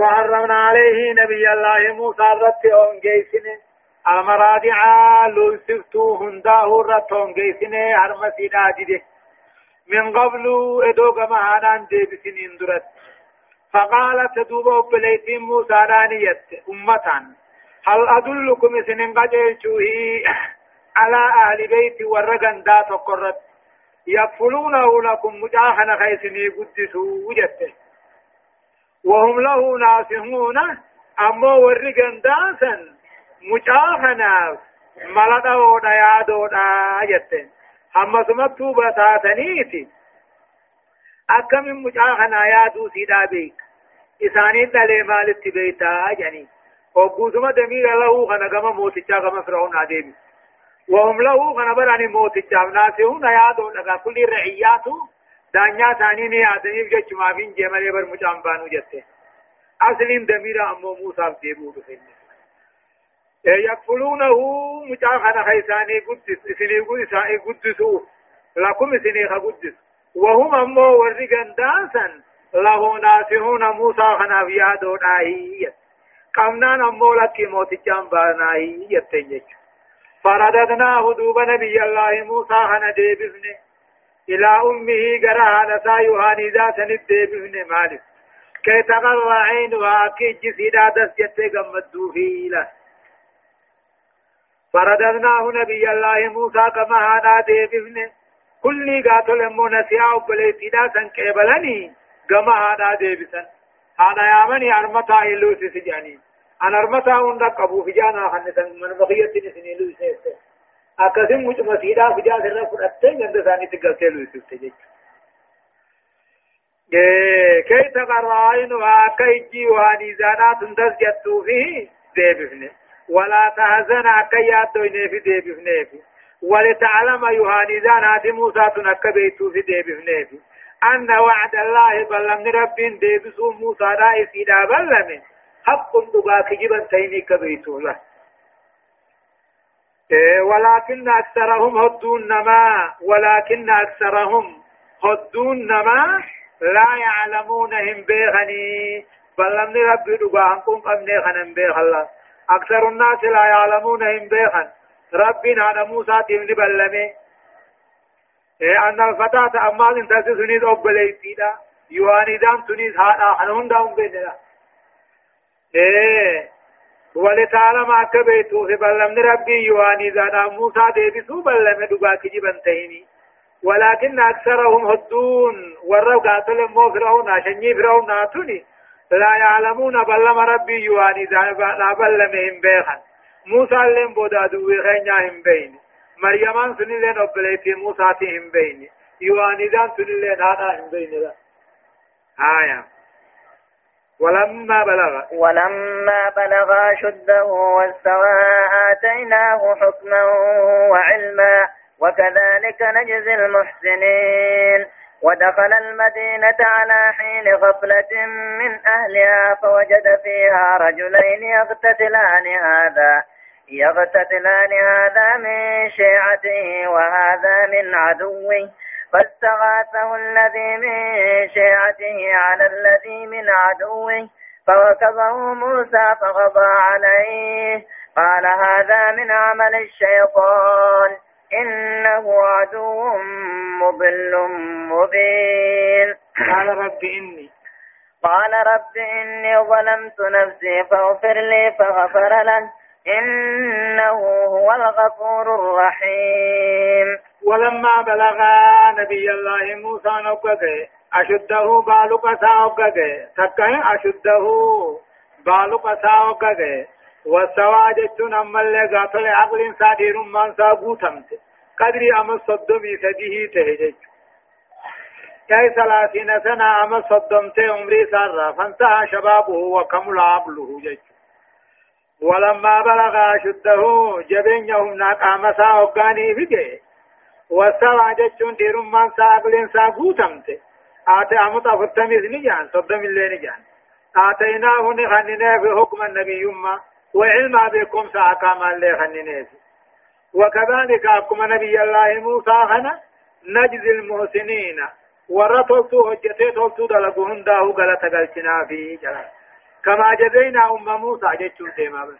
وحرمنا عليه نبي الله موسى رتهم جيسنه المرادع لوسفتو هنداه رتهم جيسنه هرمسي ناجده من قبل إدو كما هانان ديبسنين درت فقالت دوبا بليتين موسى رانيت أمتان. هل أدلكم سنين قجل على أهل بيت ورقن دا تقرت. يكفلونه لكم مجاهنا خيسني قدسوا وجدته وهم له ناسهون. أما ورقن داسا مجاهنا ملده ديادو دا جدته أما سمتو بتاتنيتي أكم مجاهنا يادو سيدا بيك إسانين دلي مالت بيتا جني وقوسما دمير له خنقما موتشا كما فرعون عديبي وهم له غنبراني موت الجامناسهم يادو لغا كل رعياتو دانيا ثاني ني آدمي بجج ما فين جمال بر مجام بانو جته أصلين دميرا أمو موسى ديبو بسنة يكفلونه مجاخنا خيساني قدس سني قدساني قدسو لكم سني قدس وهم أمو ورقن داسا له ناسهون موسى خنا في يادو ناهي قمنان أمو لكي موت الجام ناهي يتنجج فرددناه دوب نبي الله موسى هنا ديبفني إلى أمه قرها نسا يوهاني ذات نديبفني مالك كي تغر عينها كي جسيدا دس قمدو فيه فرددناه نبي الله موسى كما هنا ديبفني كل قاتل امو نسيا وبليتنا سنكيبلني كما هنا ديبسن هذا يا مني أرمتا إلو سجانين أنا أرمتا هندا قبو فجانا خنسا من بقية نسني لو سيسته أكثم مج مسيدا فجا سر فرأتين عند ثاني تقلت لو سيسته كي تقرأين وكي جي واني زانا تندس جتو فيه ديبفنه ولا تهزن كي ياتوين في ديبفنه ولتعلم يهاني زانا موسى تنكبيتو في ديبفنه أن وعد الله بلمن رب ديبسو موسى رائسي دا بلمن حق دغا كجبا تيني كبيتو له إيه ولكن أكثرهم هدون نما. ولكن أكثرهم هدون نما. لا يعلمونهم بيغني. بل لم رب دغا أنكم قمني خنم بيغ أكثر الناس لا يعلمونهم بيغن ربنا على موسى تمني بلمي إيه أن الفتاة أمال انتسي سنيد أبليتيدا يواني دام سنيد هذا حنون دام بيننا إيه ولتعلم أكبيتو في بلمن ربي يواني زانا. موسى ديبسو بلم دقاك جبن تهيني ولكن أكثرهم هدون. ورب قاتل مو فرعون شني فرعون ناتوني. لا يعلمون بلم ربي يواني زانا بلمهم بيخا موسى لهم بودادو وغنيا بين مريمان سنين لين أبليتي موسى تهم بين يواني زان سنين لين هذا هم بين لا. آية. ولما بلغ. ولما بلغ شده واستوى آتيناه حكما وعلما وكذلك نجزي المحسنين. ودخل المدينة على حين غفلة من أهلها فوجد فيها رجلين يقتتلان هذا يقتتلان هذا من شيعته وهذا من عدوه. فاستغاثه الذي من شيعته على الذي من عدوه فوكبه موسى فقضى عليه. قال هذا من عمل الشيطان. إنه عدو مضل مبين. قال رب إني. قال رب إني ظلمت نفسي فاغفر لي فغفر له. إنه هو الغفور الرحيم. ولما بلغ نبي الله موسى نقضي أشده بالق ساوقضي تكاين أشده بالق ساوقضي والسوا جتون أما اللي غافل عقل سادير من سابوتمت قدري أما صدمي سديه تهجج. كي ثلاثين سنة أما صدمت عمري سارة فانتهى شبابه وكمل عقله جج. ولما بلغ أشده جبين يوم ناقام ساوقاني فيه والسوا جتون دير من ساقل سابوتمت آتي أمت أفتميز نجان صدم اللي نجان. آتيناه نخننا في حكم النبي يما وعلما بكم ساقام اللي خننيس وكذلك أكم نبي الله موسى خنا نجزي المحسنين. ورطلتو هجتي تلتو دلقهن داهو غلط قلتنا في جلال كما جزينا أم موسى جتشو ديما بس.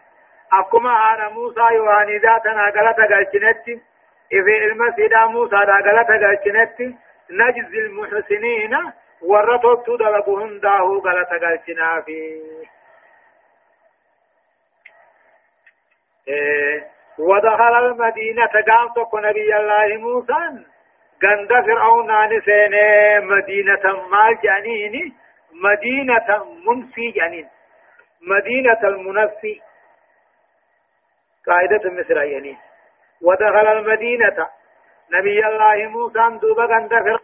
أكما أنا موسى يواني ذاتنا غلط قلتنتي إذا المسيد موسى دا غلط قلتنتي نجزي المحسنين. ورطلتو دلقهن داهو غلط قلتنا في إيه ودخل المدينة قام تكو نبي الله موسى. غند فرعون نسين مدينة مال جانين مدينة منفي جانين مدينة المنفي. قاعدة مصر يعني. ودخل المدينة. نبي الله موسى دوبا فرعون